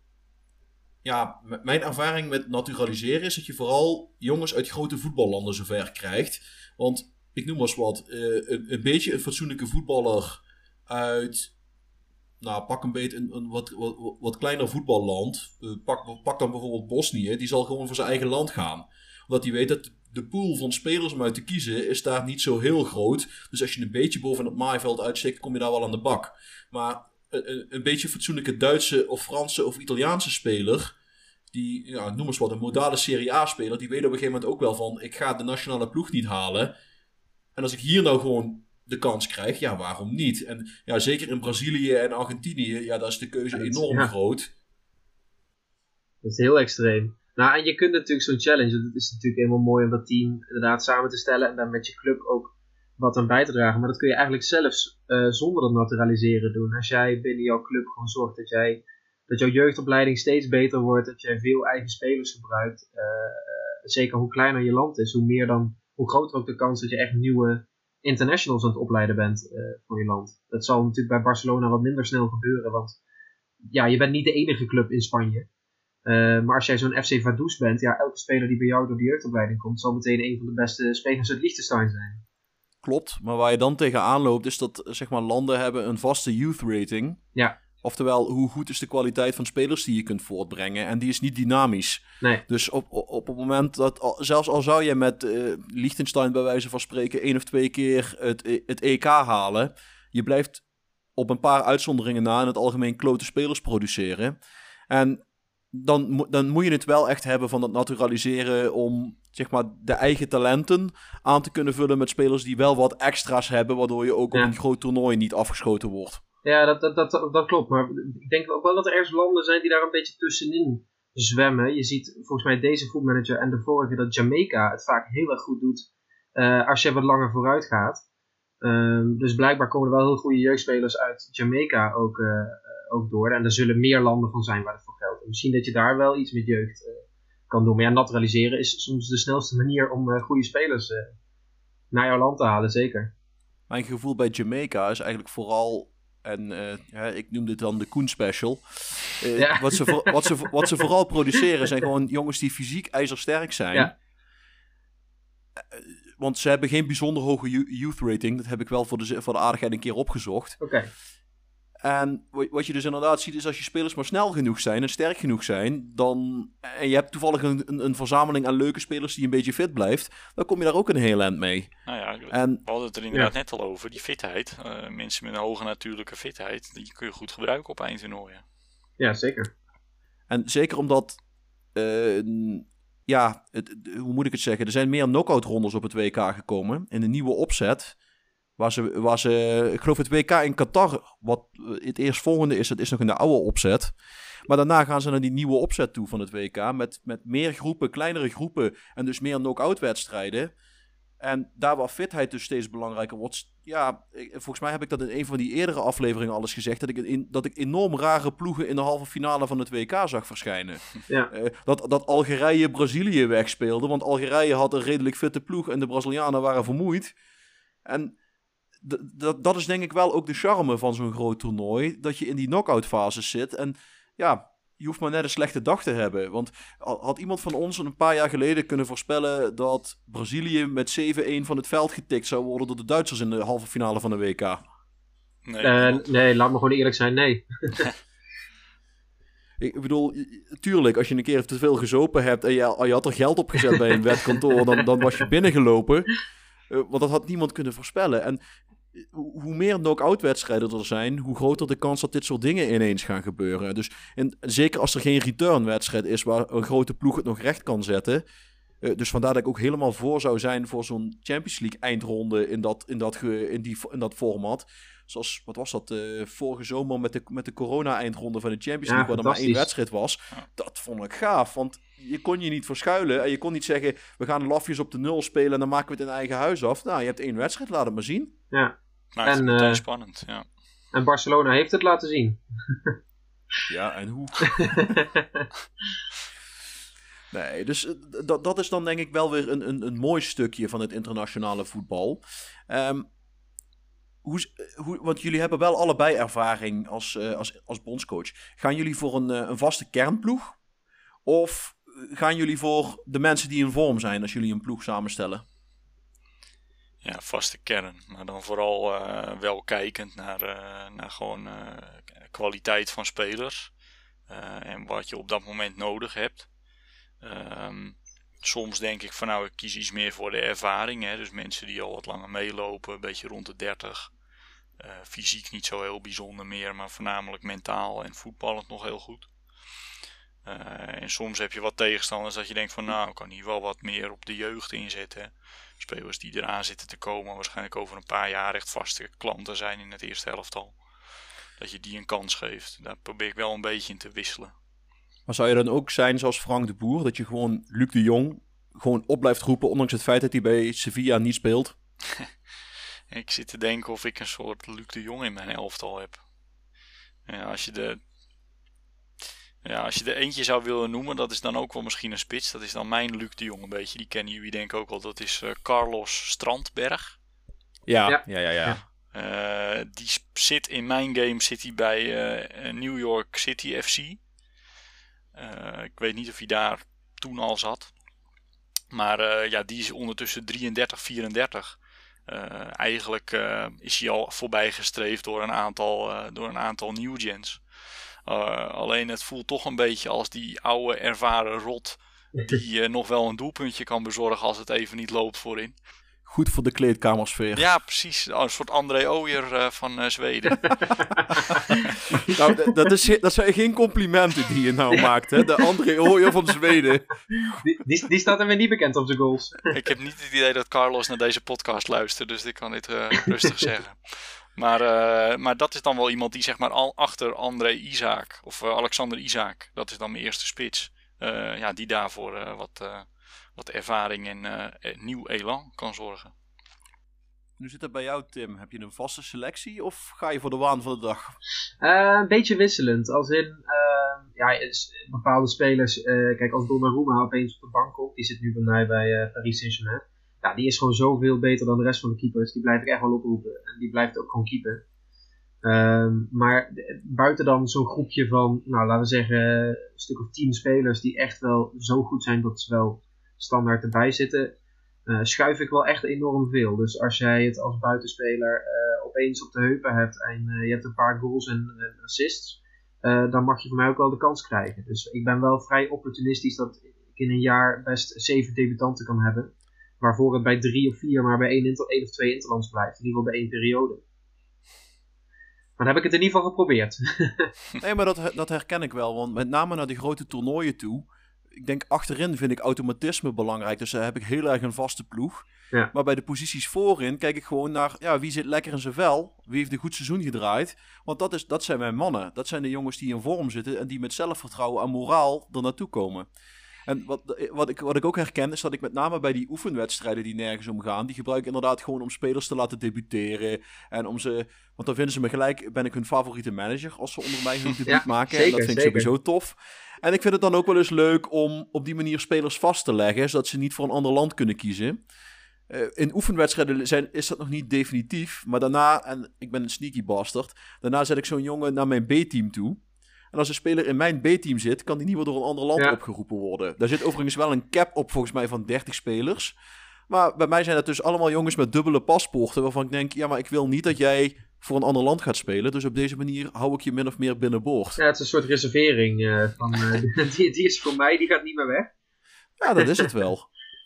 ja, mijn ervaring met naturaliseren is dat je vooral jongens uit grote voetballanden zover krijgt. Want ik noem maar eens wat, uh, een, een, beetje een fatsoenlijke voetballer uit nou, pak een beetje een, een wat, wat, wat, kleiner voetballand. Uh, pak, pak dan bijvoorbeeld Bosnië. Die zal gewoon voor zijn eigen land gaan. Omdat hij weet dat de pool van spelers om uit te kiezen is daar niet zo heel groot. Dus als je een beetje boven het maaiveld uitsteekt, kom je daar wel aan de bak. Maar een, een beetje fatsoenlijke Duitse of Franse of Italiaanse speler. Die, ja, noem eens wat, een modale Serie A-speler. Die weet op een gegeven moment ook wel van: ik ga de nationale ploeg niet halen. En als ik hier nou gewoon de kans krijgt, ja, waarom niet? En ja, zeker in Brazilië en Argentinië, ja, daar is de keuze enorm groot. Dat is heel extreem. Nou, en je kunt natuurlijk zo'n challenge, dat is natuurlijk helemaal mooi om dat team inderdaad samen te stellen en dan met je club ook wat aan bij te dragen. Maar dat kun je eigenlijk zelfs uh, zonder dat naturaliseren doen. Als jij binnen jouw club gewoon zorgt dat, jij, dat jouw jeugdopleiding steeds beter wordt, dat jij veel eigen spelers gebruikt, uh, zeker hoe kleiner je land is, hoe meer dan, hoe groter ook de kans dat je echt nieuwe internationals aan het opleiden bent voor je land. Dat zal natuurlijk bij Barcelona wat minder snel gebeuren, want ja, je bent niet de enige club in Spanje. Uh, maar als jij zo'n FC Vaduz bent, ja, elke speler die bij jou door de jeugdopleiding komt, zal meteen een van de beste spelers uit Liechtenstein zijn. Klopt, maar waar je dan tegenaan loopt, is dat zeg maar, landen hebben een vaste youth rating. Ja. Oftewel, hoe goed is de kwaliteit van spelers die je kunt voortbrengen? En die is niet dynamisch. Nee. Dus op, op, het moment dat, zelfs al zou je met uh, Liechtenstein bij wijze van spreken één of twee keer het, het EK halen, je blijft op een paar uitzonderingen na in het algemeen klote spelers produceren. En dan, dan moet je het wel echt hebben van dat naturaliseren om zeg maar, de eigen talenten aan te kunnen vullen met spelers die wel wat extra's hebben, waardoor je ook op een groot toernooi niet afgeschoten wordt. Ja, dat, dat, dat, dat klopt. Maar ik denk ook wel dat er ergens landen zijn die daar een beetje tussenin zwemmen. Je ziet volgens mij deze voetmanager en de vorige dat Jamaica het vaak heel erg goed doet uh, als je wat langer vooruit gaat. Um, dus blijkbaar komen er wel heel goede jeugdspelers uit Jamaica ook, uh, ook door. En er zullen meer landen van zijn waar het voor geldt. En misschien dat je daar wel iets met jeugd uh, kan doen. Maar ja, naturaliseren is soms de snelste manier om goede spelers naar jouw land te halen, zeker. Mijn gevoel bij Jamaica is eigenlijk vooral en uh, ik noem dit dan de Koen Special. Uh, wat, ze wat, ze, wat ze vooral produceren zijn gewoon jongens die fysiek ijzersterk zijn. Ja. want ze hebben geen bijzonder hoge youth rating. Dat heb ik wel voor de, voor de aardigheid een keer opgezocht. Oké. En wat je dus inderdaad ziet is als je spelers maar snel genoeg zijn en sterk genoeg zijn, dan, en je hebt toevallig een, een, een verzameling aan leuke spelers die een beetje fit blijft, dan kom je daar ook een heel eind mee. Nou ja, en, we hadden het er inderdaad net al over, die fitheid. Uh, mensen met een hoge natuurlijke fitheid, die kun je goed gebruiken op eindtoernooien. Ja, zeker. En zeker omdat, uh, ja, het, hoe moet ik het zeggen, er zijn meer knockout rondes op het WK gekomen in een nieuwe opzet. Waar ze, waar ze, ik geloof het WK in Qatar, wat het eerstvolgende is, het is nog in de oude opzet. Maar daarna gaan ze naar die nieuwe opzet toe van het WK. Met, met meer groepen, kleinere groepen en dus meer knock-out wedstrijden. En daar waar fitheid dus steeds belangrijker wordt. Ja, volgens mij heb ik dat in een van die eerdere afleveringen alles gezegd. Dat ik, in, dat ik enorm rare ploegen in de halve finale van het WK zag verschijnen. Ja. Uh, dat, dat Algerije Brazilië wegspeelde. Want Algerije had een redelijk fitte ploeg en de Brazilianen waren vermoeid. En dat, dat is denk ik wel ook de charme van zo'n groot toernooi. Dat je in die knock-out fases zit. En ja, je hoeft maar net een slechte dag te hebben. Want had iemand van ons een paar jaar geleden kunnen voorspellen dat Brazilië met 7-1 van het veld getikt zou worden door de Duitsers in de halve finale van de WK? Nee, uh, nee laat me gewoon eerlijk zijn, nee. Ik bedoel, tuurlijk, als je een keer te veel gezopen hebt en je, je had er geld op gezet bij een wetkantoor, dan, dan was je binnengelopen. Uh, want dat had niemand kunnen voorspellen. En hoe meer knock-out wedstrijden er zijn, hoe groter de kans dat dit soort dingen ineens gaan gebeuren. Dus en zeker als er geen return wedstrijd is waar een grote ploeg het nog recht kan zetten. Uh, dus vandaar dat ik ook helemaal voor zou zijn voor zo'n Champions League eindronde in dat, in dat, in die, in dat format. Zoals, wat was dat, uh, vorige zomer met de, met de corona-eindronde van de Champions League, waar er maar één wedstrijd was. Dat vond ik gaaf, want je kon je niet verschuilen en je kon niet zeggen, we gaan lafjes op de nul spelen en dan maken we het in eigen huis af. Nou, je hebt één wedstrijd, laat het maar zien. Ja. Maakt en, het uh, spannend, ja. En Barcelona heeft het laten zien. ja, en hoe? nee, dus eh, dat, dat is dan denk ik wel weer een, een, een mooi stukje van het internationale voetbal. Um, hoe, hoe, want jullie hebben wel allebei ervaring als, uh, als, als bondscoach. Gaan jullie voor een, een vaste kernploeg? Of gaan jullie voor de mensen die in vorm zijn als jullie een ploeg samenstellen? ja, vaste kern. Maar dan vooral uh, wel kijkend naar, naar gewoon kwaliteit van spelers. en wat je op dat moment nodig hebt. Um, soms denk ik van nou, ik kies iets meer voor de ervaring. Hè? Dus mensen die al wat langer meelopen, een beetje rond de 30. fysiek niet zo heel bijzonder meer, maar voornamelijk mentaal en voetballend nog heel goed. en soms heb je wat tegenstanders dat je denkt van nou, ik kan hier wel wat meer op de jeugd inzetten spelers die eraan zitten te komen, waarschijnlijk over een paar jaar echt vaste klanten zijn in het eerste helftal. Dat je die een kans geeft. Daar probeer ik wel een beetje in te wisselen. Maar zou je dan ook zijn zoals Frank de Boer, dat je gewoon Luc de Jong gewoon op blijft roepen, ondanks het feit dat hij bij Sevilla niet speelt? ik zit te denken of ik een soort Luc de Jong in mijn elftal heb. Ja, als je de ja, als je er eentje zou willen noemen, dat is dan ook wel misschien een spits. Dat is dan mijn Luc de Jong een beetje. Die kennen jullie denk ik ook wel. Dat is uh, Carlos Strandberg. Ja, ja, ja, ja. ja. Uh, die zit in mijn game zit hij bij uh, New York City FC. Ik weet niet of hij daar toen al zat. Maar ja, die is ondertussen 33, 34. eigenlijk is hij al voorbij gestreefd door een aantal, door een aantal new gens. Uh, alleen het voelt toch een beetje als die oude ervaren rot die uh, nog wel een doelpuntje kan bezorgen als het even niet loopt voorin. Goed voor de kleedkamersfeer. Ja, precies. Oh, een soort André Ooyer uh, van Zweden. nou, dat, is, dat zijn geen complimenten die je nou maakt, hè? De André Ooyer van Zweden. Die, die, die, staat er weer niet bekend op de goals. Ik heb niet het idee dat Carlos naar deze podcast luistert, dus ik kan dit rustig zeggen. Maar, uh, maar dat is dan wel iemand die zeg maar al achter André Isaac of uh, Alexander Isaac, dat is dan mijn eerste spits. Uh, ja, die daarvoor wat, wat ervaring en nieuw elan kan zorgen. Nu zit het bij jou, Tim. Heb je een vaste selectie of ga je voor de waan van de dag? een beetje wisselend. Als in, ja, bepaalde spelers. kijk, als Donnarumma opeens op de bank komt, die zit nu bij mij bij Paris Saint-Germain ja, die is gewoon zoveel beter dan de rest van de keepers. Die blijf ik echt wel oproepen. En die blijft ook gewoon keeper. Um, maar buiten dan zo'n groepje van, nou laten we zeggen, een stuk of tien spelers die echt wel zo goed zijn dat ze wel standaard erbij zitten. schuif ik wel echt enorm veel. Dus als jij het als buitenspeler opeens op de heupen hebt en je hebt een paar goals en, assists, dan mag je van mij ook wel de kans krijgen. Dus ik ben wel vrij opportunistisch dat ik in een jaar best zeven debutanten kan hebben. Waarvoor het bij drie of vier maar bij één, inter, één of twee interlands blijft. In ieder geval bij één periode. Maar dan heb ik het in ieder geval geprobeerd. nee, maar dat, dat herken ik wel. Want met name naar die grote toernooien toe. Ik denk achterin vind ik automatisme belangrijk. Dus daar heb ik heel erg een vaste ploeg. Ja. Maar bij de posities voorin kijk ik gewoon naar ja, wie zit lekker in zijn vel. Wie heeft een goed seizoen gedraaid. Want dat, is, dat zijn mijn mannen. Dat zijn de jongens die in vorm zitten. En die met zelfvertrouwen en moraal er naartoe komen. En wat, wat, ik, wat ik ook herken is dat ik met name bij die oefenwedstrijden die nergens om gaan, die gebruik ik inderdaad gewoon om spelers te laten debuteren. En om ze, want dan vinden ze me gelijk, ben ik hun favoriete manager als ze onder mij hun debuut maken. en dat vind ik sowieso tof. En ik vind het dan ook wel eens leuk om op die manier spelers vast te leggen, zodat ze niet voor een ander land kunnen kiezen. Uh, in oefenwedstrijden zijn, is dat nog niet definitief. Maar daarna, en ik ben een sneaky bastard, daarna zet ik zo'n jongen naar mijn B-team toe. En als een speler in mijn B-team zit, kan die niet meer door een ander land opgeroepen worden. Daar zit overigens wel een cap op, volgens mij, van 30 spelers. Maar bij mij zijn het dus allemaal jongens met dubbele paspoorten. Waarvan ik denk, ja, maar ik wil niet dat jij voor een ander land gaat spelen. Dus op deze manier hou ik je min of meer binnenboord. Ja, het is een soort reservering. Uh, van, uh, die, die, is voor mij, die gaat niet meer weg. Ja, dat is het wel.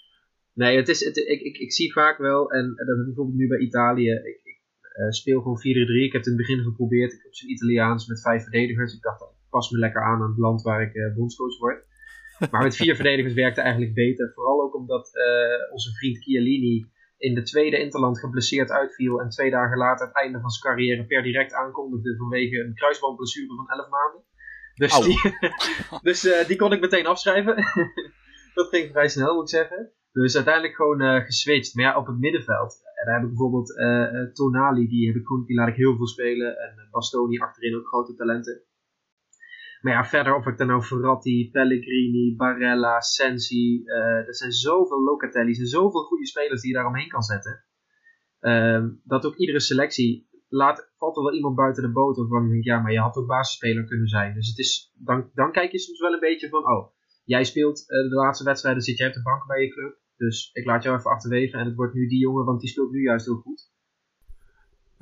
nee, het is, het, ik, ik, ik zie vaak wel, en dat heb ik bijvoorbeeld nu bij Italië. Ik, ik uh, speel gewoon 4-3. Ik heb het in het begin geprobeerd. Ik heb zijn Italiaans met vijf verdedigers. Ik dacht, pas me lekker aan aan het land waar ik uh, bondscoach word. Maar met vier verdedigers werkte eigenlijk beter. Vooral ook omdat uh, onze vriend Chiellini in de tweede Interland geblesseerd uitviel. En twee dagen later het einde van zijn carrière per direct aankondigde vanwege een kruisbandblessure van 11 maanden. Dus, die, dus uh, die kon ik meteen afschrijven. dat ging vrij snel, moet ik zeggen. Dus uiteindelijk gewoon uh, geswitcht. Maar ja, op het middenveld. En daar heb ik bijvoorbeeld uh, Tonali, die, heb ik gewoon, die laat ik heel veel spelen. En Bastoni achterin ook grote talenten. Maar ja, verder of ik dan nou Verratti, Pellegrini, Barella, Sensi. Uh, er zijn zoveel Locatelli's en zoveel goede spelers die je daar omheen kan zetten. Uh, dat ook iedere selectie laat, valt er wel iemand buiten de boot. Of ik, ja, maar je had ook basisspeler kunnen zijn. Dus het is, dan, dan kijk je soms wel een beetje van, oh, jij speelt uh, de laatste wedstrijden, zit jij op de bank bij je club. Dus ik laat jou even achterwege en het wordt nu die jongen, want die speelt nu juist heel goed.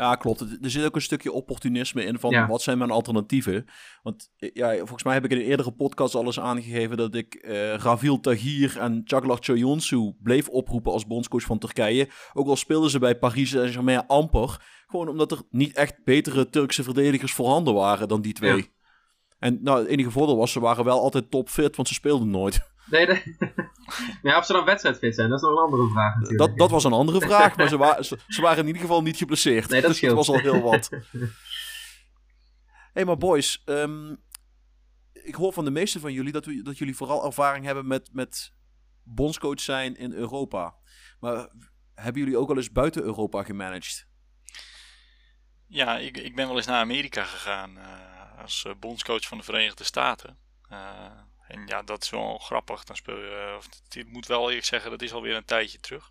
Ja, klopt. Er zit ook een stukje opportunisme in van wat zijn mijn alternatieven. Want eh, ja, volgens mij heb ik in een eerdere podcast al eens aangegeven dat ik uh, Ravil Tagir en Çağlar Çoyonsu bleef oproepen als bondscoach van Turkije. Ook al speelden ze bij Paris Saint-Germain amper. Gewoon omdat er niet echt betere Turkse verdedigers voorhanden waren dan die twee. En nou, het enige voordeel was, ze waren wel altijd topfit, want ze speelden nooit. Nee, nee. ja, of ze dan wedstrijdfit zijn, dat is nog een andere vraag natuurlijk. Dat, dat was een andere vraag, maar ze, wa ze, waren in ieder geval niet geblesseerd. Nee, dat, dus dat was al heel wat. Hé, hey, maar boys, um, ik hoor van de meeste van jullie dat, dat jullie vooral ervaring hebben met, met bondscoach zijn in Europa. Maar hebben jullie ook al eens buiten Europa gemanaged? Ja, ik, ik ben wel eens naar Amerika gegaan uh, als uh, bondscoach van de Verenigde Staten. Uh, en ja, dat is wel grappig. Dan speel je, of, het moet wel eerlijk zeggen, dat is alweer een tijdje terug.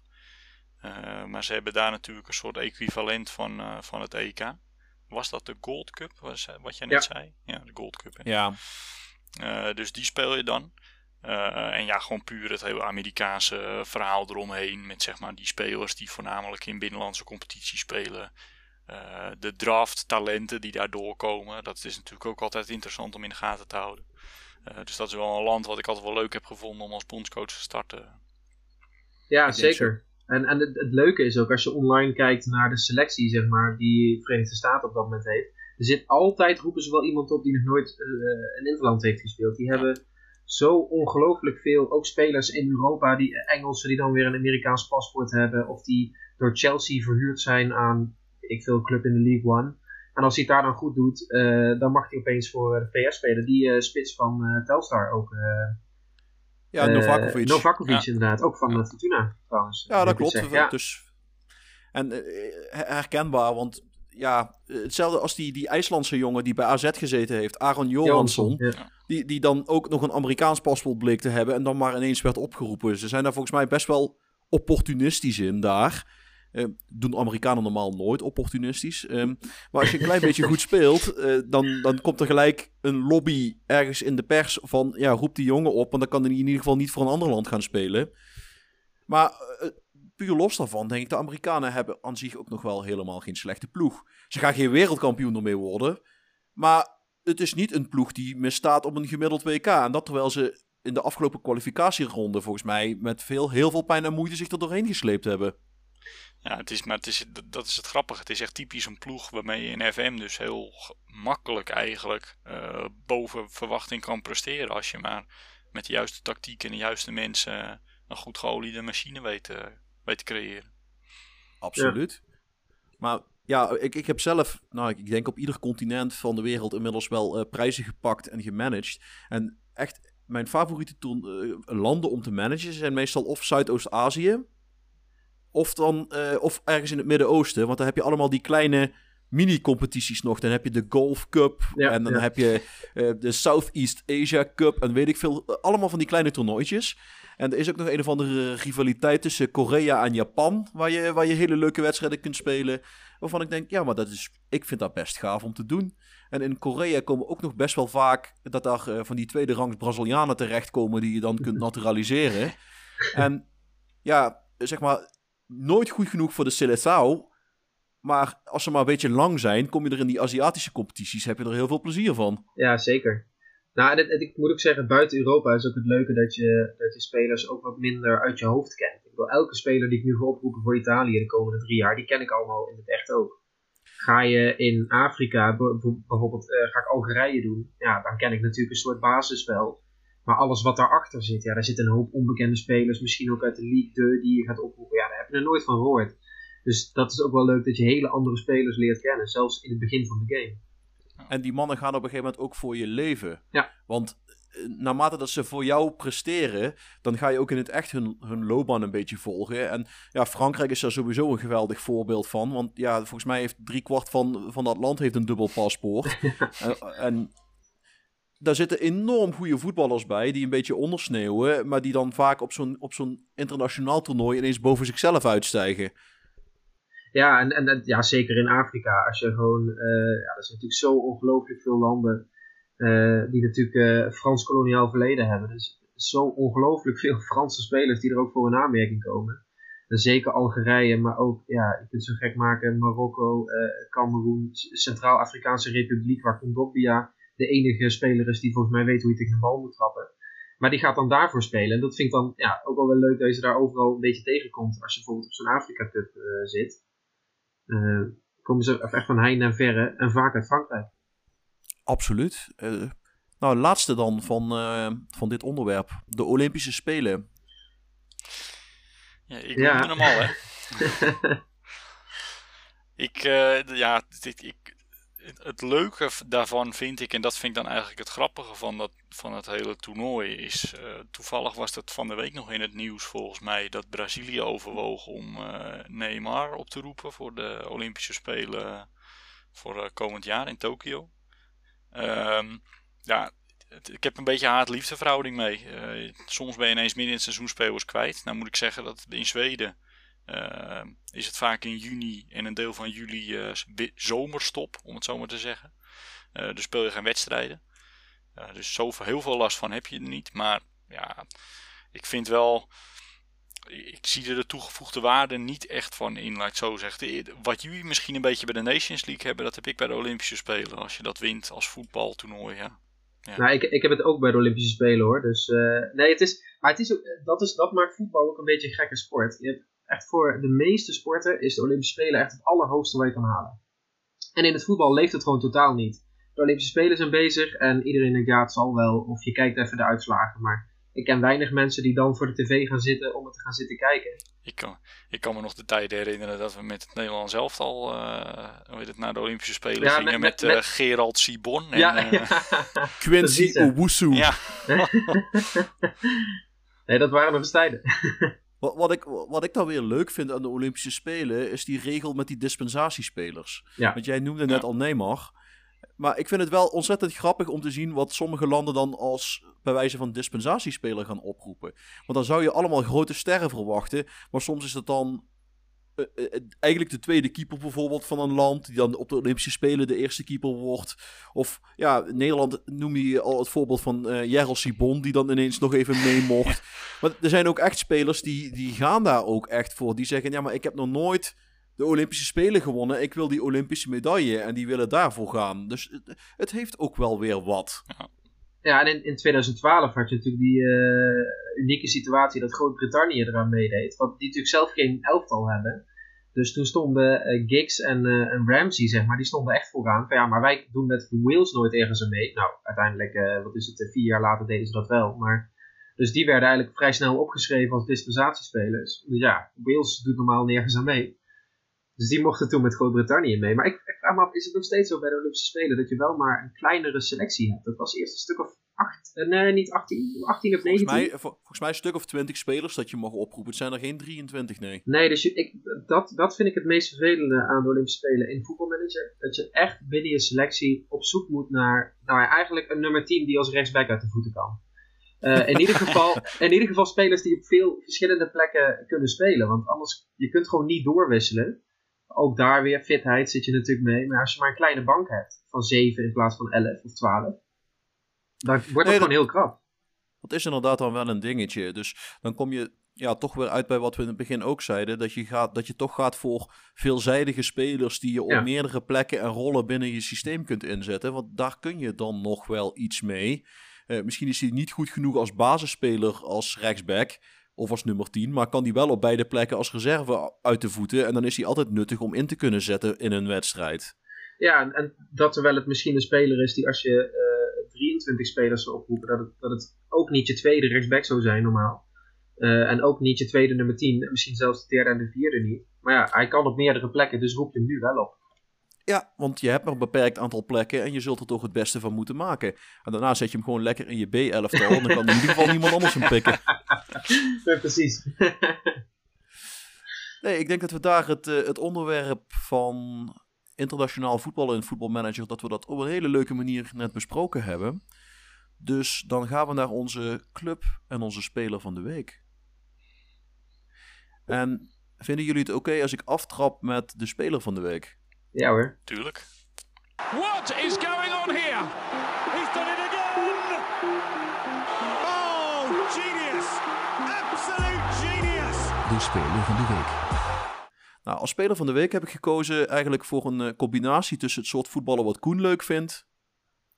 Uh, maar ze hebben daar natuurlijk een soort equivalent van, uh, van het EK. Was dat de Gold Cup, was, wat jij net zei? Ja, de Gold Cup. Hè? Ja. Uh, dus die speel je dan. en ja, gewoon puur het hele Amerikaanse verhaal eromheen. Met zeg maar die spelers die voornamelijk in binnenlandse competities spelen. de draft talenten die daar doorkomen. Dat is natuurlijk ook altijd interessant om in de gaten te houden. Uh, dus dat is wel een land wat ik altijd wel leuk heb gevonden om als bondscoach te starten. Ja, zeker. En, en het, het, leuke is ook als je online kijkt naar de selectie, zeg maar, die Verenigde Staten op dat moment heeft. Er zit altijd, roepen ze wel iemand op die nog nooit uh, een interland heeft gespeeld. Die hebben zo ongelooflijk veel, ook spelers in Europa, die Engelsen die dan weer een Amerikaans paspoort hebben. Of die door Chelsea verhuurd zijn aan, ik veel, club in de League One. En als hij het daar dan goed doet, uh, dan mag hij opeens voor de PS spelen. Die uh, spits van uh, Telstar ook. ja, Novakovic. Novakovic ja. inderdaad, ook van Fortuna trouwens. Ja, dat klopt. Ja. Dus, en herkenbaar, want ja, hetzelfde als die, die IJslandse jongen die bij AZ gezeten heeft, Aaron Johansson. Ja. Die, die dan ook nog een Amerikaans paspoort bleek te hebben en dan maar ineens werd opgeroepen. Ze zijn daar volgens mij best wel opportunistisch in daar. Uh, doen Amerikanen normaal nooit opportunistisch. Um, maar als je een klein beetje goed speelt, uh, dan, dan komt er gelijk een lobby ergens in de pers van... ja, roep die jongen op, want dan kan hij in ieder geval niet voor een ander land gaan spelen. Maar uh, puur los daarvan denk ik, de Amerikanen hebben aan zich ook nog wel helemaal geen slechte ploeg. Ze gaan geen wereldkampioen ermee worden. Maar het is niet een ploeg die misstaat op een gemiddeld WK. En dat terwijl ze in de afgelopen kwalificatieronde volgens mij met veel, heel veel pijn en moeite zich er doorheen gesleept hebben. Ja, het is, maar het is, dat is het grappige. Het is echt typisch een ploeg waarmee je in FM dus heel makkelijk eigenlijk uh, boven verwachting kan presteren. Als je maar met de juiste tactiek en de juiste mensen een goed geoliede machine weet, uh, weet te creëren. Absoluut. Maar ja, ik, ik heb zelf, nou, ik denk op ieder continent van de wereld inmiddels wel prijzen gepakt en gemanaged. En echt, mijn favoriete landen om te managen zijn meestal of Zuidoost-Azië of, dan, uh, of ergens in het Midden-Oosten. Want dan heb je allemaal die kleine mini-competities nog. Dan heb je de Golf Cup. en dan heb je uh, de Southeast Asia Cup. En weet ik veel. Allemaal van die kleine toernooitjes. En er is ook nog een of andere rivaliteit tussen Korea en Japan. Waar je, waar je hele leuke wedstrijden kunt spelen. Waarvan ik denk, ja, maar dat is, ik vind dat best gaaf om te doen. En in Korea komen ook nog best wel vaak dat daar uh, van die tweede rangs Brazilianen terechtkomen die je dan kunt naturaliseren. en ja, zeg maar, nooit goed genoeg voor de Seleção. Maar als ze maar een beetje lang zijn, kom je er in die Aziatische competities, heb je er heel veel plezier van. Ja, zeker. Nou, en, ik moet ook zeggen, buiten Europa is ook het leuke dat je, dat je spelers ook wat minder uit je hoofd kent. Ik bedoel, elke speler die ik nu ga oproepen voor Italië de komende drie jaar, die ken ik allemaal in het echt ook. Ga je in Afrika, bijvoorbeeld uh, ga ik Algerije doen, ja, dan ken ik natuurlijk een soort basisspel. Maar alles wat daarachter zit, ja, daar zitten een hoop onbekende spelers, misschien ook uit de League 2 die je gaat oproepen. Ja, daar heb je er nooit van gehoord. Dus dat is ook wel leuk dat je hele andere spelers leert kennen, zelfs in het begin van de game. En die mannen gaan op een gegeven moment ook voor je leven. Ja. Want eh, naarmate dat ze voor jou presteren, dan ga je ook in het echt hun, hun loopbaan een beetje volgen. En ja, Frankrijk is daar sowieso een geweldig voorbeeld van. Want ja, volgens mij heeft driekwart van, van dat land heeft een dubbel paspoort. en, en daar zitten enorm goede voetballers bij die een beetje ondersneeuwen, maar die dan vaak op zo'n, op zo'n internationaal toernooi ineens boven zichzelf uitstijgen. Ja, en, en ja, zeker in Afrika. Als je gewoon, uh, ja, er zijn natuurlijk zo ongelooflijk veel landen uh, die natuurlijk uh, Frans koloniaal verleden hebben. Dus zo ongelooflijk veel Franse spelers die er ook voor in aanmerking komen. En zeker Algerije, maar ook, ja, je kunt zo gek maken, Marokko, Cameroen, Centraal-Afrikaanse Republiek, waar Kondogbia de enige speler is die volgens mij weet hoe je tegen een bal moet trappen. Maar die gaat dan daarvoor spelen. En dat vind ik dan ja, ook wel wel leuk dat je ze daar overal een beetje tegenkomt. Als je bijvoorbeeld op zo'n Afrika Cup uh, zit. Uh, komen ze echt van heinde en verre en vaak uit Frankrijk. Absoluut. Uh, nou, laatste dan van, van dit onderwerp. De Olympische Spelen. Ja, ik ja. hem al, hè. ik, ja, dit, ik, het leuke daarvan vind ik, en dat vind ik dan eigenlijk het grappige van, dat, van het hele toernooi, is uh, toevallig was dat van de week nog in het nieuws volgens mij dat Brazilië overwoog om uh, Neymar op te roepen voor de Olympische Spelen voor uh, komend jaar in Tokio. Um, ja, ik heb een beetje haat-liefdeverhouding mee. soms ben je ineens midden in het seizoen kwijt. Nou moet ik zeggen dat in Zweden uh, is het vaak in juni en een deel van juli uh, zomerstop, om het zo maar te zeggen. Uh, dus speel je geen wedstrijden. dus zoveel, heel veel last van heb je er niet. Maar ja, ik vind wel. Ik zie er de toegevoegde waarde niet echt van in, laat ik zo zeggen. Wat jullie misschien een beetje bij de Nations League hebben, dat heb ik bij de Olympische Spelen. Als je dat wint als voetbaltoernooi, ja. ja. Nou, ik, ik heb het ook bij de Olympische Spelen hoor. Dus nee, het is. Maar het is ook, dat, is, dat maakt voetbal ook een beetje een gekke sport. Je hebt echt voor de meeste sporten is de Olympische Spelen echt het allerhoogste wat je kan halen. En in het voetbal leeft het gewoon totaal niet. De Olympische Spelen zijn bezig en iedereen denkt ja het zal wel. Of je kijkt even de uitslagen. Maar ik ken weinig mensen die dan voor de tv gaan zitten om het te gaan zitten kijken. Ik kan, ik kan me nog de tijd herinneren dat we met het Nederlands elftal uh, hoe heet het, naar de Olympische Spelen ja, gingen met, met, met uh, Gerald Sibon. En, ja, uh, Quincy Owusu. Ja. nee, dat waren nog tijden. Wat, wat, ik, wat ik dan weer leuk vind aan de Olympische Spelen is die regel met die dispensatiespelers. Ja. Want jij noemde net al Neymar. Maar ik vind het wel ontzettend grappig om te zien wat sommige landen dan als bij wijze van dispensatiespeler gaan oproepen. Want dan zou je allemaal grote sterren verwachten. Maar soms is het dan eigenlijk de tweede keeper bijvoorbeeld van een land, die dan op de Olympische Spelen de eerste keeper wordt. Of ja, Nederland noem je al het voorbeeld van uh, Jerel Sibon, die dan ineens nog even mee mocht. maar er zijn ook echt spelers die, die gaan daar ook echt voor. Die zeggen, ja, maar ik heb nog nooit de Olympische Spelen gewonnen. Ik wil die Olympische medaille en die willen daarvoor gaan. Dus het, het heeft ook wel weer wat. Ja. Ja, en in, in 2012 had je natuurlijk die uh, unieke situatie dat Groot-Brittannië eraan meedeed. Want die natuurlijk zelf geen elftal hebben. Dus toen stonden uh, Giggs en, uh, en Ramsey, zeg maar, die stonden echt vooraan. Van ja, maar wij doen met Wales nooit ergens aan mee. Nou, uiteindelijk, wat is het, vier jaar later deden ze dat wel. Maar, dus die werden eigenlijk vrij snel opgeschreven als dispensatiespelers. Dus ja, Wales doet normaal nergens aan mee. Dus die mochten toen met Groot-Brittannië mee. Maar ik, ik, vraag me af, is het nog steeds zo bij de Olympische Spelen dat je wel maar een kleinere selectie hebt? Dat was eerst een stuk of acht, eh, nee, niet 18, 18 of 19. Volgens mij, volgens mij een stuk of 20 spelers dat je mag oproepen. Het zijn er geen 23, nee. Nee, dus je, ik, dat, dat vind ik het meest vervelende aan de Olympische Spelen in voetbalmanager. Dat je echt binnen je selectie op zoek moet naar, nou ja, eigenlijk een nummer 10 die als rechtsback uit de voeten kan. Uh, in, ieder geval, in ieder geval spelers die op veel verschillende plekken kunnen spelen. Want anders, je kunt gewoon niet doorwisselen ook daar weer fitheid zit je natuurlijk mee. Maar als je maar een kleine bank hebt van 7 in plaats van 11 of 12, dan wordt het gewoon heel krap. Dat is inderdaad dan wel een dingetje. Dus dan kom je ja, toch weer uit bij wat we in het begin ook zeiden. Dat je, gaat, dat je toch gaat voor veelzijdige spelers die je op meerdere plekken en rollen binnen je systeem kunt inzetten. Want daar kun je dan nog wel iets mee. Uh, misschien is hij niet goed genoeg als basisspeler als rechtsback of als nummer 10, maar kan die wel op beide plekken als reserve uit de voeten. En dan is hij altijd nuttig om in te kunnen zetten in een wedstrijd. Ja, en, dat terwijl het misschien een speler is die als je uh, eh, 23 spelers zou oproepen, dat het, dat het ook niet je tweede rechtsback zou zijn normaal. Uh, en ook niet je tweede nummer 10, misschien zelfs de derde en de vierde niet. Maar ja, hij kan op meerdere plekken, dus roep je hem nu wel op. Ja, want je hebt maar een beperkt aantal plekken en je zult er toch het beste van moeten maken. En daarna zet je hem gewoon lekker in je B-elftal en dan kan in ieder geval niemand anders hem pikken. Ja, precies. nee, ik denk dat we daar het, uh, het onderwerp van internationaal voetballen en voetbalmanager, dat we dat op een hele leuke manier net besproken hebben. Dus dan gaan we naar onze club en onze speler van de week. En vinden jullie het oké als ik aftrap met de speler van de week? Ja hoor. Tuurlijk. What is going on here? He's done it again! Oh, genius! Absolute genius! De speler van de week. Nou, als speler van de week heb ik gekozen eigenlijk voor een uh, combinatie tussen het soort voetballen wat Koen leuk vindt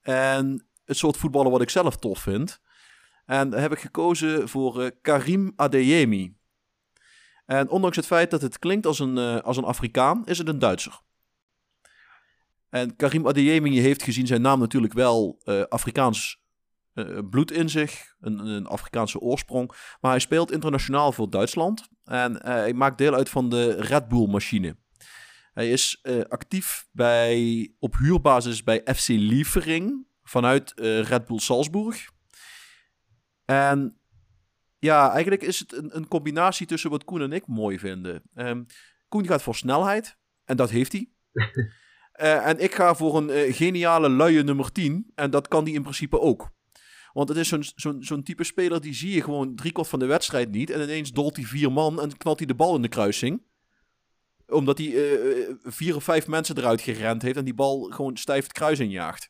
en het soort voetballen wat ik zelf tof vind. En heb ik gekozen voor uh, Karim Adeyemi. En ondanks het feit dat het klinkt als een, uh, als een Afrikaan, is het een Duitser. En Karim Adeyemi heeft gezien zijn naam natuurlijk wel uh, Afrikaans uh, bloed in zich, een, een, Afrikaanse oorsprong. Maar hij speelt internationaal voor Duitsland en hij maakt deel uit van de Red Bull-machine. Hij is actief bij, op huurbasis bij FC Liefering vanuit Red Bull Salzburg. En ja, eigenlijk is het een, een, combinatie tussen wat Koen en ik mooi vinden. Um, Koen gaat voor snelheid en dat heeft hij. Uh, en ik ga voor een uh, geniale luie nummer 10. En dat kan die in principe ook. Want het is zo'n zo'n zo'n type speler die zie je gewoon driekwart van de wedstrijd niet. En ineens dolt hij vier man en knalt hij de bal in de kruising. Omdat hij uh, vier of vijf mensen eruit gerend heeft en die bal gewoon stijf het kruis injaagt.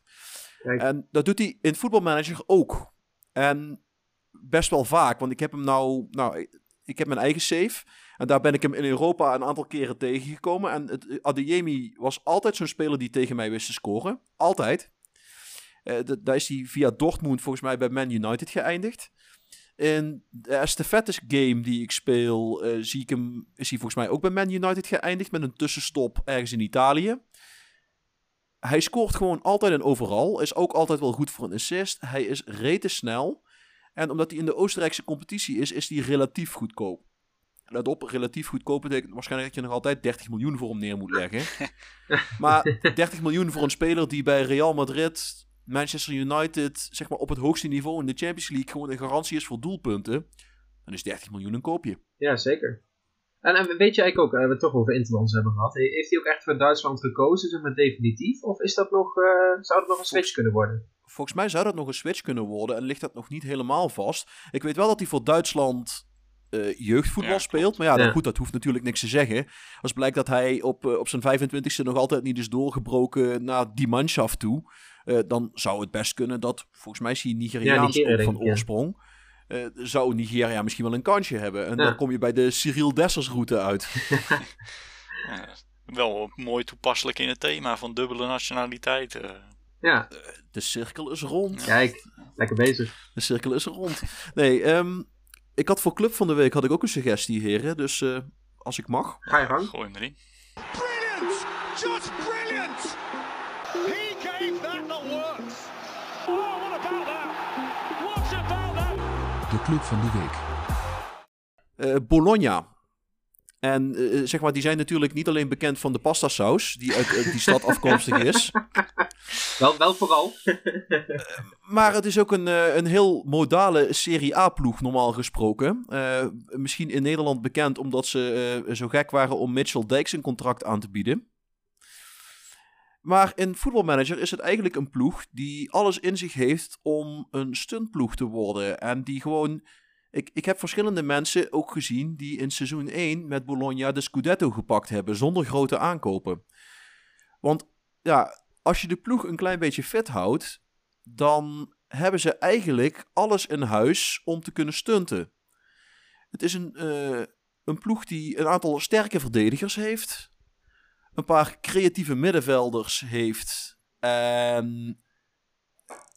Kijk. En dat doet hij in voetbalmanager ook. En best wel vaak, want ik heb hem nou, nou ik heb mijn eigen save. En daar ben ik hem in Europa een aantal keren tegengekomen. En het, Adeyemi was altijd zo'n speler die tegen mij wist te scoren. Altijd. Uh, daar is hij via Dortmund volgens mij bij Man United geëindigd. In de estafettes game die ik speel, uh, zie ik hem, is hij volgens mij ook bij Man United geëindigd. Met een tussenstop ergens in Italië. Hij scoort gewoon altijd en overal. Is ook altijd wel goed voor een assist. Hij is rete snel. En omdat hij in de Oostenrijkse competitie is, is hij relatief goedkoop. Let op, relatief goedkoop betekent waarschijnlijk dat je nog altijd 30 miljoen voor hem neer moet leggen. maar 30 miljoen voor een speler die bij Real Madrid, Manchester United, zeg maar op het hoogste niveau in de Champions League gewoon een garantie is voor doelpunten, dan is 30 miljoen een koopje. Ja, zeker. En, en weet je eigenlijk ook, uh, we het toch over Interlands hebben gehad, heeft hij ook echt voor Duitsland gekozen, zeg maar definitief? Of is dat nog, uh, zou het nog een switch kunnen worden? Volgens mij zou dat nog een switch kunnen worden en ligt dat nog niet helemaal vast. Ik weet wel dat hij voor Duitsland uh, jeugdvoetbal speelt. Maar ja, ja. goed, dat hoeft natuurlijk niks te zeggen. Als blijkt dat hij op, op zijn 25e nog altijd niet is doorgebroken naar die manschaft toe. dan zou het best kunnen dat, volgens mij is hij Nigeriaans ja, van oorsprong. Uh, zou Nigeria misschien wel een kansje hebben. En dan kom je bij de Cyril Dessers route uit. ja, wel mooi toepasselijk in het thema van dubbele nationaliteiten. Ja. De cirkel is rond. Kijk, lekker bezig. De cirkel is rond. Nee, um, ik had voor Club van de Week had ik ook een suggestie, heren. Dus uh, als ik mag. Ga je gang. Gooi hem erin. Brilliant! Just brilliant! He gave that the works. Oh, what about that? What about that? De Club van de Week. Uh, Bologna. En uh, zeg maar, die zijn natuurlijk niet alleen bekend van de pasta saus, die uit uh, die stad afkomstig is. Wel, wel vooral. uh, maar het is ook een, een heel modale Serie A-ploeg, normaal gesproken. misschien in Nederland bekend omdat ze zo gek waren om Mitchell Dijks een contract aan te bieden. Maar in voetbalmanager is het eigenlijk een ploeg die alles in zich heeft om een stuntploeg te worden. En die gewoon ik, ik heb verschillende mensen ook gezien die in seizoen 1 met Bologna de Scudetto gepakt hebben zonder grote aankopen. Want ja, als je de ploeg een klein beetje fit houdt, dan hebben ze eigenlijk alles in huis om te kunnen stunten. Het is een, uh, een ploeg die een aantal sterke verdedigers heeft, een paar creatieve middenvelders heeft en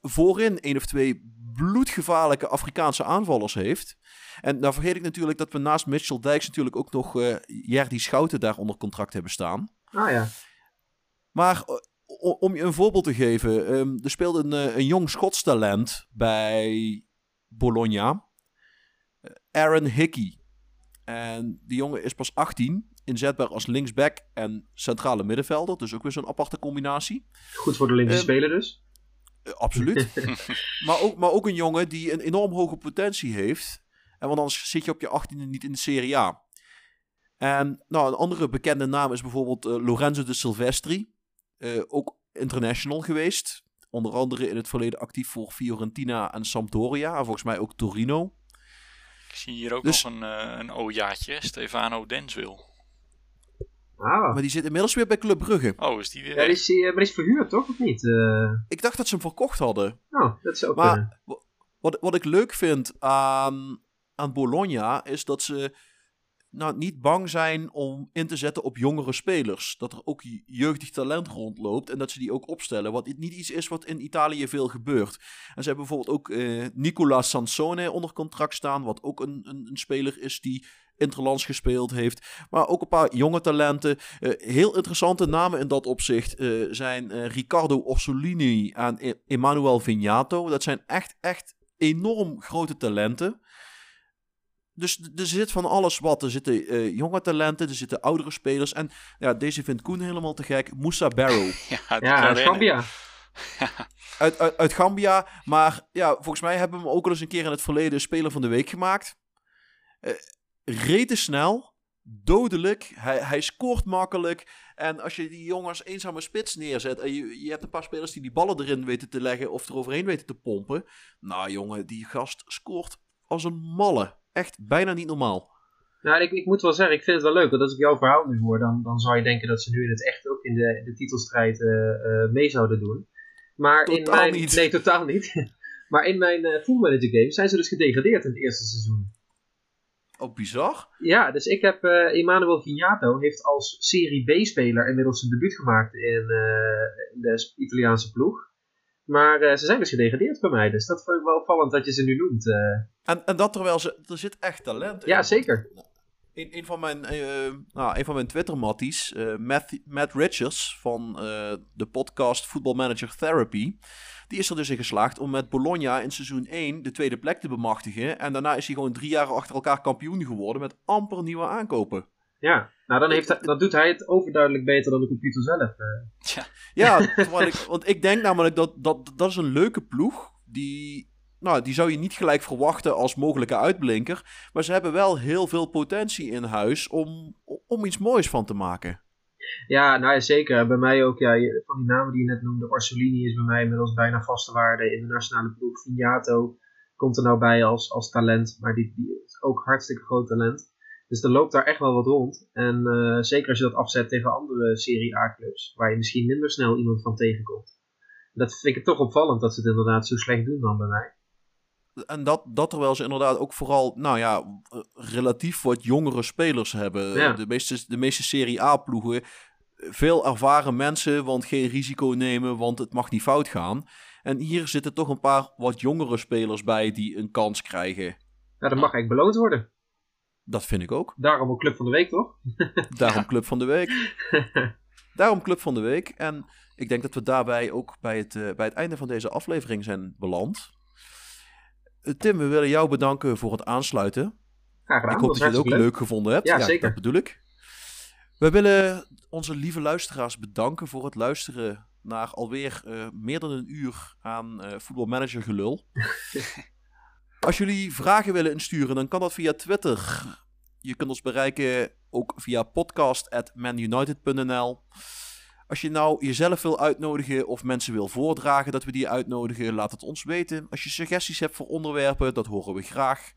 voorin één of twee bloedgevaarlijke Afrikaanse aanvallers heeft. En dan vergeet ik natuurlijk dat we naast Mitchell Dijks natuurlijk ook nog uh, Jerdy Schouten daar onder contract hebben staan. Ah ja. Maar uh, om je een voorbeeld te geven, um, er speelde een, uh, een jong Schots talent bij Bologna. Aaron Hickey. En die jongen is pas 18, inzetbaar als linksback en centrale middenvelder. Dus ook weer zo'n aparte combinatie. Goed voor de linkse um, speler dus. Uh, absoluut. maar, ook, maar ook een jongen die een enorm hoge potentie heeft. En want anders zit je op je 18e niet in de Serie A. En nou, een andere bekende naam is bijvoorbeeld uh, Lorenzo de Silvestri. Uh, ook international geweest. Onder andere in het verleden actief voor Fiorentina en Sampdoria. En volgens mij ook Torino. Ik zie hier ook dus, nog een, een ojaatje. Stefano Denswil. Ah. Maar die zit inmiddels weer bij Club Brugge. Oh, is die weer? Ja, die is, die, maar die is verhuurd, toch? Of niet? Uh... Ik dacht dat ze hem verkocht hadden. Oh, dat zou ook maar wat, wat ik leuk vind aan, aan Bologna is dat ze nou, niet bang zijn om in te zetten op jongere spelers. Dat er ook jeugdig talent rondloopt en dat ze die ook opstellen. Wat niet iets is wat in Italië veel gebeurt. En ze hebben bijvoorbeeld ook uh, Nicola Sansone onder contract staan. Wat ook een, een, een speler is die interlands gespeeld heeft. Maar ook een paar jonge talenten. Uh, heel interessante namen in dat opzicht uh, zijn uh, Riccardo Orsolini en e Emmanuel Vignato. Dat zijn echt, echt enorm grote talenten. Dus er zit van alles wat. Er zitten uh, jonge talenten, er zitten oudere spelers. En ja, deze vindt Koen helemaal te gek. Moussa Barrow. ja, ja uit Gambia. uit, uit, uit, Gambia. Maar ja, volgens mij hebben we hem ook al eens een keer in het verleden Speler van de Week gemaakt. Uh, rete snel, dodelijk. Hij, hij scoort makkelijk. En als je die jongens eenzame spits neerzet en je, je hebt een paar spelers die die ballen erin weten te leggen of er overheen weten te pompen. Nou jongen, die gast scoort als een malle. Echt bijna niet normaal. Nou, ik, ik moet wel zeggen, ik vind het wel leuk. Want als ik jouw verhaal nu hoor, dan, dan zou je denken dat ze nu in het echt ook in de, de titelstrijd uh, uh, mee zouden doen. Maar totaal in mijn, niet. Nee, totaal niet. maar in mijn uh, Manager game zijn ze dus gedegradeerd in het eerste seizoen. Oh, bizar. Ja, dus ik heb uh, Emmanuel Vignato heeft als Serie B-speler inmiddels zijn debuut gemaakt in, uh, in de Italiaanse ploeg. Maar uh, ze zijn dus gedegradeerd bij mij, dus dat vind ik wel opvallend dat je ze nu noemt. En, en dat terwijl ze, er zit echt talent in. Ja, zeker. Een, een van mijn, nou, een van mijn Twitter-matties, Matt, Matt Richards van de podcast Football Manager Therapy die is er dus in geslaagd om met Bologna in seizoen 1 de tweede plek te bemachtigen. En daarna is hij gewoon drie jaar achter elkaar kampioen geworden met amper nieuwe aankopen. Ja, nou dan, heeft hij, dan doet hij het overduidelijk beter dan de computer zelf. Ja, ja ik, want ik denk namelijk dat, dat dat is een leuke ploeg. Die, nou, die zou je niet gelijk verwachten als mogelijke uitblinker. Maar ze hebben wel heel veel potentie in huis om, om iets moois van te maken. Ja, nou ja, zeker. Bij mij ook, ja, van die namen die je net noemde, Orsolini is bij mij inmiddels bijna vaste waarde in de nationale ploeg. Vignato komt er nou bij als, als talent, maar die, is ook hartstikke groot talent. Dus er loopt daar echt wel wat rond. En uh, zeker als je dat afzet tegen andere Serie A-clubs, waar je misschien minder snel iemand van tegenkomt. Dat vind ik toch opvallend dat ze het inderdaad zo slecht doen dan bij mij. En dat, dat terwijl ze inderdaad ook vooral, nou ja, relatief wat jongere spelers hebben. Ja. De, meeste, de meeste Serie A-ploegen, veel ervaren mensen, want geen risico nemen, want het mag niet fout gaan. En hier zitten toch een paar wat jongere spelers bij die een kans krijgen. Ja, dat mag eigenlijk beloond worden. Dat vind ik ook. Daarom ook Club van de Week, toch? Daarom Club van de Week. Daarom Club van de Week. En ik denk dat we daarbij ook bij het, uh, bij het einde van deze aflevering zijn beland. Tim, we willen jou bedanken voor het aansluiten. Graag gedaan. Ik hoop dat je het ook leuk. leuk gevonden hebt. Ja, zeker. Dat bedoel ik. We willen onze lieve luisteraars bedanken voor het luisteren naar alweer uh, meer dan een uur aan uh, voetbalmanager gelul. Als jullie vragen willen insturen, dan kan dat via Twitter. Je kunt ons bereiken ook via podcast.manunited.nl. Als je nou jezelf wil uitnodigen of mensen wil voordragen dat we die uitnodigen, laat het ons weten. Als je suggesties hebt voor onderwerpen, dat horen we graag.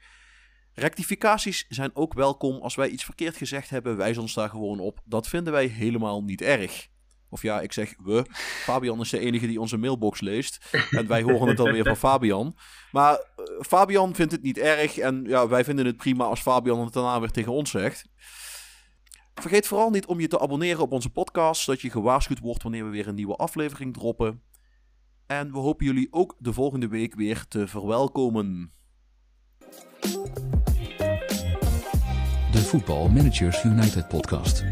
Rectificaties zijn ook welkom. Als wij iets verkeerd gezegd hebben, wijs ons daar gewoon op. Dat vinden wij helemaal niet erg. Of ja, ik zeg we. Fabian is de enige die onze mailbox leest. En wij horen het dan weer van Fabian. Maar uh, Fabian vindt het niet erg. En ja, wij vinden het prima als Fabian het daarna weer tegen ons zegt. Vergeet vooral niet om je te abonneren op onze podcast. Zodat je gewaarschuwd wordt wanneer we weer een nieuwe aflevering droppen. En we hopen jullie ook de volgende week weer te verwelkomen. De Voetbal Managers United podcast.